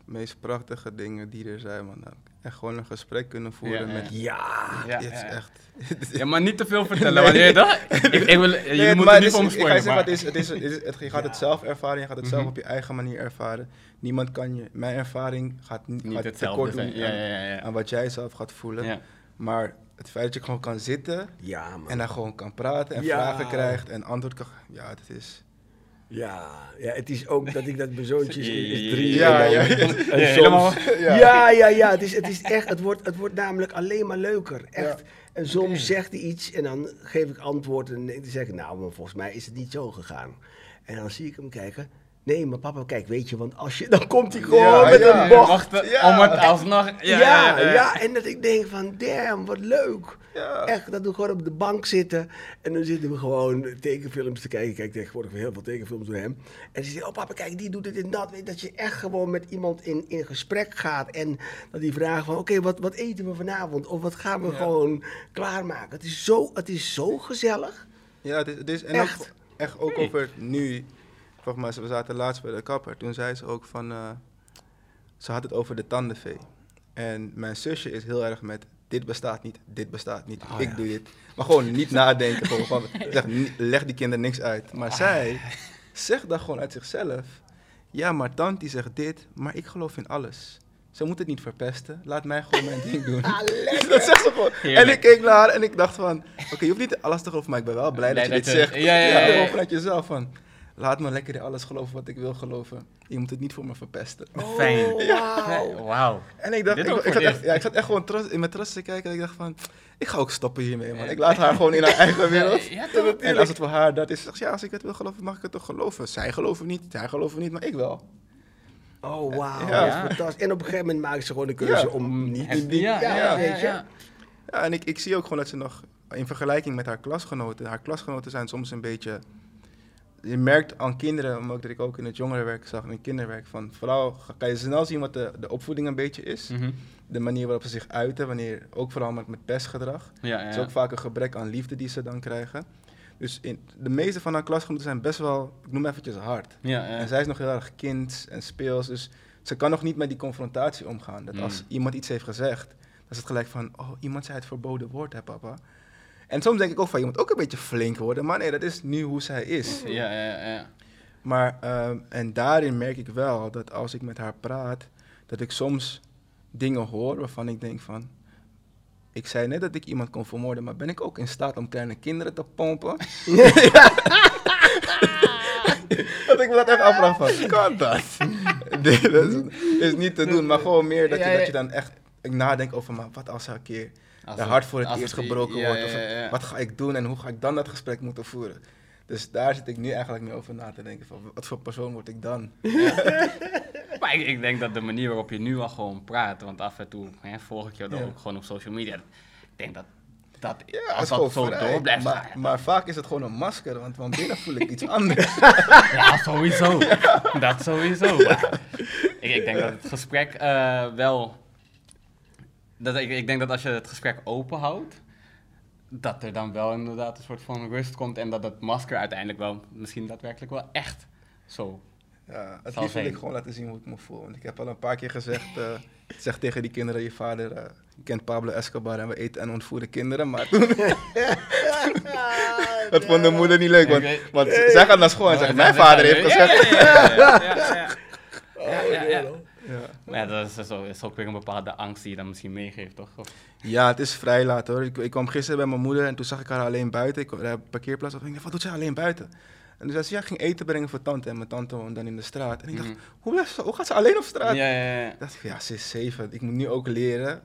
meest prachtige dingen die er zijn. Man. Echt gewoon een gesprek kunnen voeren Ja, met... Ja, ja, dit is echt... Ja, maar niet te veel vertellen, wanneer je dat... Ik, ik wil, je Nee, moet het niet voor me ik ga je spoilen, zeggen, maar... het is, het is, het is, het- je gaat het zelf ervaren, je gaat het zelf Mhm. op je eigen manier ervaren. Niemand kan je, mijn ervaring gaat niet, gaat hetzelfde tekort doen aan, ja, ja. ja. aan wat jij zelf gaat voelen. ja. Maar het feit dat je gewoon kan zitten ja man. en dan gewoon kan praten en vragen krijgt en antwoord kan... Ja, het is... Ja, ja, het is ook dat ik dat mijn zoontje is, is drie. Ja, ja, ja. en Ja, soms- helemaal- Ja. Ja, ja, ja. Het is, het is echt, het wordt, het wordt namelijk alleen maar leuker. Echt. Ja. En soms zegt hij iets en dan geef ik antwoord en dan zeg ik, nou, maar volgens mij is het niet zo gegaan. En dan zie ik hem kijken. Nee, maar papa, kijk, weet je, want als je, dan komt hij gewoon Ja, met ja. een bocht. Wachten Ja. om het alsnog... Ja Ja, ja, en dat ik denk van, damn, wat leuk. Ja. Echt, dat we gewoon op de bank zitten en dan zitten we gewoon tekenfilms te kijken. Kijk, tegenwoordig heel veel tekenfilms door hem. En ze zeggen, oh papa, kijk, die doet dit en dat. Weet, dat je echt gewoon met iemand in, in gesprek gaat. En dat die vraagt van, oké, wat, wat eten we vanavond? Of wat gaan we Ja. gewoon klaarmaken? Het is zo, het is zo gezellig. Ja, het is, het is en Echt? ook, echt ook over nu. Volgens mij, we zaten laatst bij de kapper. Toen zei ze ook van, eh, ze had het over de tandenvee. En mijn zusje is heel erg met, dit bestaat niet, dit bestaat niet, Oh, ik ja. doe dit. Maar gewoon niet nadenken, gewoon van, zeg, leg die kinderen niks uit. Maar zij zegt dat gewoon uit zichzelf. Ja, maar tante zegt dit, maar ik geloof in alles. Ze moet het niet verpesten, laat mij gewoon mijn ding doen. Ah. Dat zegt ze gewoon. En ik keek naar haar en ik dacht van, oké, je hoeft niet alles te geloven, maar ik ben wel blij dat je dit dat je- zegt. ja, ja, ja, ja. gewoon vanuit jezelf van, laat me lekker in alles geloven wat ik wil geloven. Je moet het niet voor me verpesten. Fijn. Oh, wauw. En ik dacht, ik, ik zat echt, ja, ik zat echt gewoon trots, in mijn trots te kijken en ik dacht van, ik ga ook stoppen hiermee man. Ik laat haar gewoon in haar eigen wereld. Ja? En als het voor haar dat is, ja, als ik het wil geloven, mag ik het toch geloven. Zij geloven niet, zij geloven niet, maar ik wel. Oh, wauw. Ja. dat is fantastisch. En op een gegeven moment maken ze gewoon de keuze Ja. om niet... En- niet- ja, ja, ja, weet je. ja. Ja, en ik, ik zie ook gewoon dat ze nog, in vergelijking met haar klasgenoten, haar klasgenoten zijn soms een beetje, je merkt aan kinderen, omdat ik ook in het jongerenwerk zag, in het kinderwerk, van vooral kan je snel zien wat de, de opvoeding een beetje is. Mhm. De manier waarop ze zich uiten, wanneer, ook vooral met, met pestgedrag. Ja, Het is ook vaak een gebrek aan liefde die ze dan krijgen. Dus in, de meeste van haar klasgenoten zijn best wel, ik noem eventjes hard. En zij is nog heel erg kind en speels, dus ze kan nog niet met die confrontatie omgaan. Dat als Mm. iemand iets heeft gezegd, dan is het gelijk van, oh, iemand zei het verboden woord, hè papa. En soms denk ik ook van, je moet ook een beetje flink worden, maar nee, dat is nu hoe zij is. Ja, ja, ja. Maar, ehm, en daarin merk ik wel dat als ik met haar praat, dat ik soms dingen hoor waarvan ik denk van, ik zei net dat ik iemand kon vermoorden, maar ben ik ook in staat om kleine kinderen te pompen? dat ik me dat echt afvraag van, kan dat? Nee, dat is, is niet te doen, maar gewoon meer dat je, dat je dan echt ik nadenk over, maar wat als er een keer Als de het- hart voor het eerst het- gebroken ja, wordt? Of, ja, ja. Wat ga ik doen en hoe ga ik dan dat gesprek moeten voeren? Dus daar zit ik nu eigenlijk mee over na te denken van, wat voor persoon word ik dan? Maar ik, ik denk dat de manier waarop je nu al gewoon praat, want af en toe hè, volg ik jou dan Ja. ook gewoon op social media. Ik denk dat, dat Ja, als is dat zo vrij. door blijft maar, gaan. maar vaak is het gewoon een masker, want van binnen voel ik iets anders. Ja, sowieso. Dat sowieso. Ik, ik denk dat het gesprek eh, wel. Dat, ik, ik denk dat als je het gesprek open houdt, dat er dan wel inderdaad een soort van rust komt en dat het masker uiteindelijk wel misschien daadwerkelijk wel echt zo. Ja, het liefst wil ik gewoon laten zien hoe ik me voel. Want ik heb al een paar keer gezegd, eh, zeg tegen die kinderen, je vader eh, kent Pablo Escobar en we eten en ontvoeren kinderen. Maar toen, dat vond de moeder niet leuk, want, zij gaat naar school en zegt, mijn vader heeft Ja, gezegd. Ja, ja, ja, ja, ja, ja. Ja, ja, ja. Ja. Dat is, zo, is ook weer een bepaalde angst die je dan misschien meegeeft, toch? Of- Ja, het is vrij laat hoor. Ik, ik kwam gisteren bij mijn moeder en toen zag ik haar alleen buiten. Ik de parkeerplaats en ik dacht, wat doet zij alleen buiten? En toen zei ze, ja, ik ging eten brengen voor tante. En mijn tante woont dan in de straat. En ik dacht, Mhm. hoe, blijft ze- hoe gaat ze alleen op straat? Ja, ja, ja. Ik dacht, ja, ze is zeven. Ik moet nu ook leren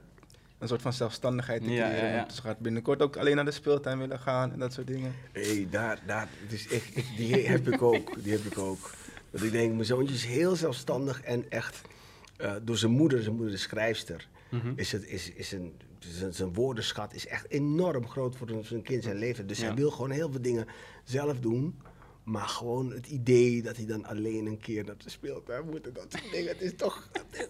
een soort van zelfstandigheid te creëren. ja, ja. Want ze gaat binnenkort ook alleen naar de speeltuin willen gaan en dat soort dingen. Hé, daar, daar, is echt, ik- die heb ik ook, die heb ik ook. Dat ik denk, mijn zoontje is heel zelfstandig en echt, eh, door zijn moeder, zijn moeder de schrijfster, Mhm. is, het, is, is een, zijn, zijn woordenschat is echt enorm groot voor een- zijn kind zijn leven. Dus Ja. hij wil gewoon heel veel dingen zelf doen. Maar gewoon het idee dat hij dan alleen een keer naar de speeltuin moet en dat soort dingen, het is toch... het is-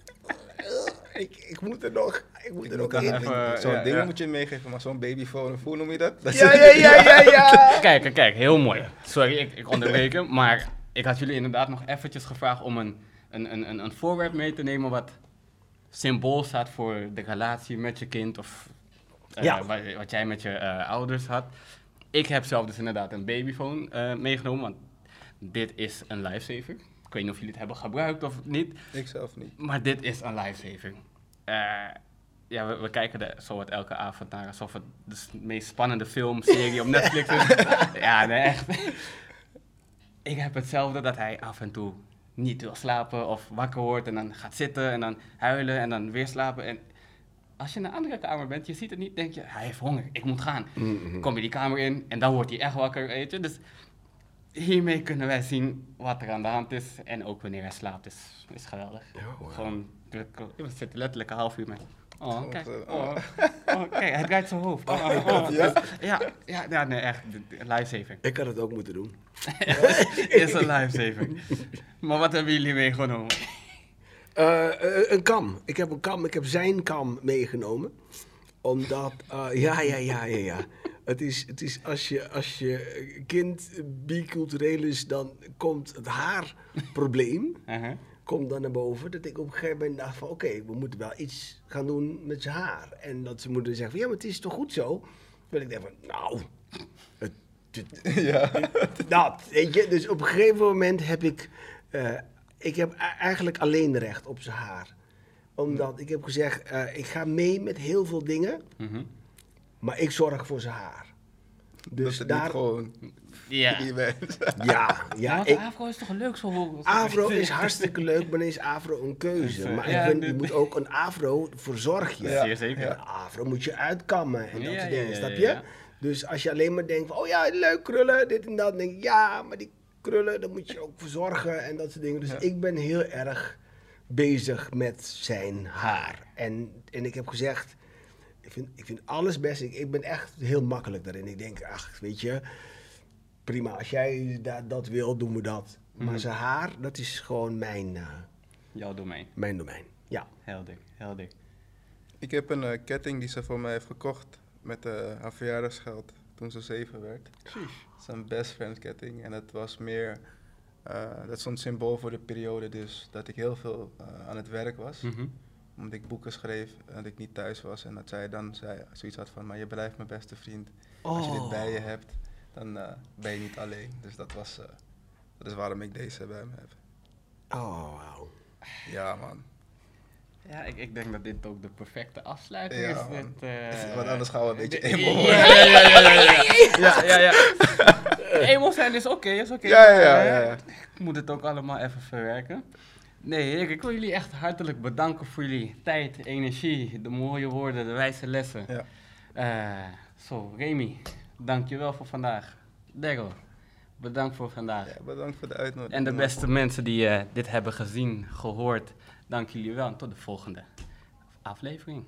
ik, ik moet er nog, ik moet Ik er moet nog even- Zo'n ja, dingen ja. moet je meegeven, maar zo'n babyfoon, hoe noem je dat? dat Ja, ja, ja, ja, ja. Kijk, kijk, heel mooi. Sorry, ik, ik onderbreek hem, maar ik had jullie inderdaad nog eventjes gevraagd om een, een, een, een, een voorwerp mee te nemen wat symbool staat voor de relatie met je kind of eh, Ja. wat, wat jij met je eh, ouders had. Ik heb zelf dus inderdaad een babyfoon eh, meegenomen, want dit is een lifesaver. Ik weet niet of jullie het hebben gebruikt of niet, Ik zelf niet. maar dit is een lifesaver. Ja, we, we kijken er zo wat elke avond naar alsof het de meest spannende film, serie op Netflix is. ja, nee, echt. Ik heb hetzelfde dat hij af en toe niet wil slapen of wakker wordt en dan gaat zitten en dan huilen en dan weer slapen. En als je in een andere kamer bent, je ziet het niet, denk je, hij heeft honger, ik moet gaan. Mhm. Kom je die kamer in en dan wordt hij echt wakker, weet je. Dus hiermee kunnen wij zien wat er aan de hand is en ook wanneer hij slaapt, is, is geweldig. Ja, wauw. Gewoon, we we zitten letterlijk een half uur mee. Oh, kijk. zo, Oh, oh, kijk, hij draait zijn hoofd. Oh, oh, oh. Ja? Ja, ja, ja, nee, echt. Lifesaver. Ik had het ook moeten doen. is een lifesaver. Maar wat hebben jullie meegenomen? Eh, eh, een kam. Ik heb een kam. Ik heb zijn kam meegenomen. Omdat, eh, ja, ja, ja, ja, ja. Het is, het is als, je, als je kind bicultureel is, dan komt het haarprobleem Uh-huh. Komt dan naar boven. Dat ik op een gegeven moment dacht van, oké, we moeten wel iets gaan doen met zijn haar. En dat ze moeten zeggen van, ja, maar het is toch goed zo? Dat ik denk van, nou, het, het- Ja. dat, weet je. Dus op een gegeven moment heb ik, eh, ik heb eigenlijk alleen recht op zijn haar. Omdat ik heb gezegd, eh, ik ga mee met heel veel dingen, Mhm. maar ik zorg voor zijn haar. Dus daar, gewoon Ja. ja, Ja, ja, want ik, Afro is toch leuk zo... Afro is hartstikke leuk, maar dan is Afro een keuze. Maar ja, ik vind, je moet ook een Afro verzorg je. Ja. Zeer zeker. Ja. Een Afro moet je uitkammen en dat Ja, soort dingen, ja, snap je? ja. Dus als je alleen maar denkt van, oh ja, leuk krullen, dit en dat. Dan denk ik, ja, maar die krullen, dan moet je ook verzorgen en dat soort dingen. Dus Ja. ik ben heel erg bezig met zijn haar. En, en ik heb gezegd, ik vind, ik vind alles best. Ik, ik ben echt heel makkelijk daarin. Ik denk, ach, weet je, prima. Als jij da- dat wil, doen we dat. Maar Mhm. zijn haar, dat is gewoon mijn, eh, Jouw domein. mijn domein. Ja. Helder, helder. Ik heb een eh, ketting die ze voor mij heeft gekocht met eh, haar verjaardagsgeld toen ze zeven werd. Precies. Het is een best friend ketting en het was meer Eh, dat stond symbool voor de periode dus dat ik heel veel aan het werk was. Mhm. Omdat ik boeken schreef en dat ik niet thuis was. En dat zij dan zei, zoiets had van, maar je blijft mijn beste vriend. Als je dit bij je hebt, dan eh, ben je niet alleen. Dus dat, was, eh, dat is waarom ik deze bij me heb. Oh, wauw. Ja man. Ja, ik, ik denk dat dit ook de perfecte afsluiting Ja, is. Dit, eh, Want anders gaan we een beetje Ja, emo ja, ja, ja, ja, ja, ja. ja, ja, ja. Emo zijn is oké, is oké. Ja, ja, ja. Ik moet het ook allemaal even verwerken. Nee, ik wil jullie echt hartelijk bedanken voor jullie tijd, energie, de mooie woorden, de wijze lessen. Ja. Eh, zo, Remy, dankjewel voor vandaag. Daryl, bedankt voor vandaag. Ja, bedankt voor de uitnodiging. En de beste mensen die eh, dit hebben gezien, gehoord, dank jullie wel. En tot de volgende aflevering.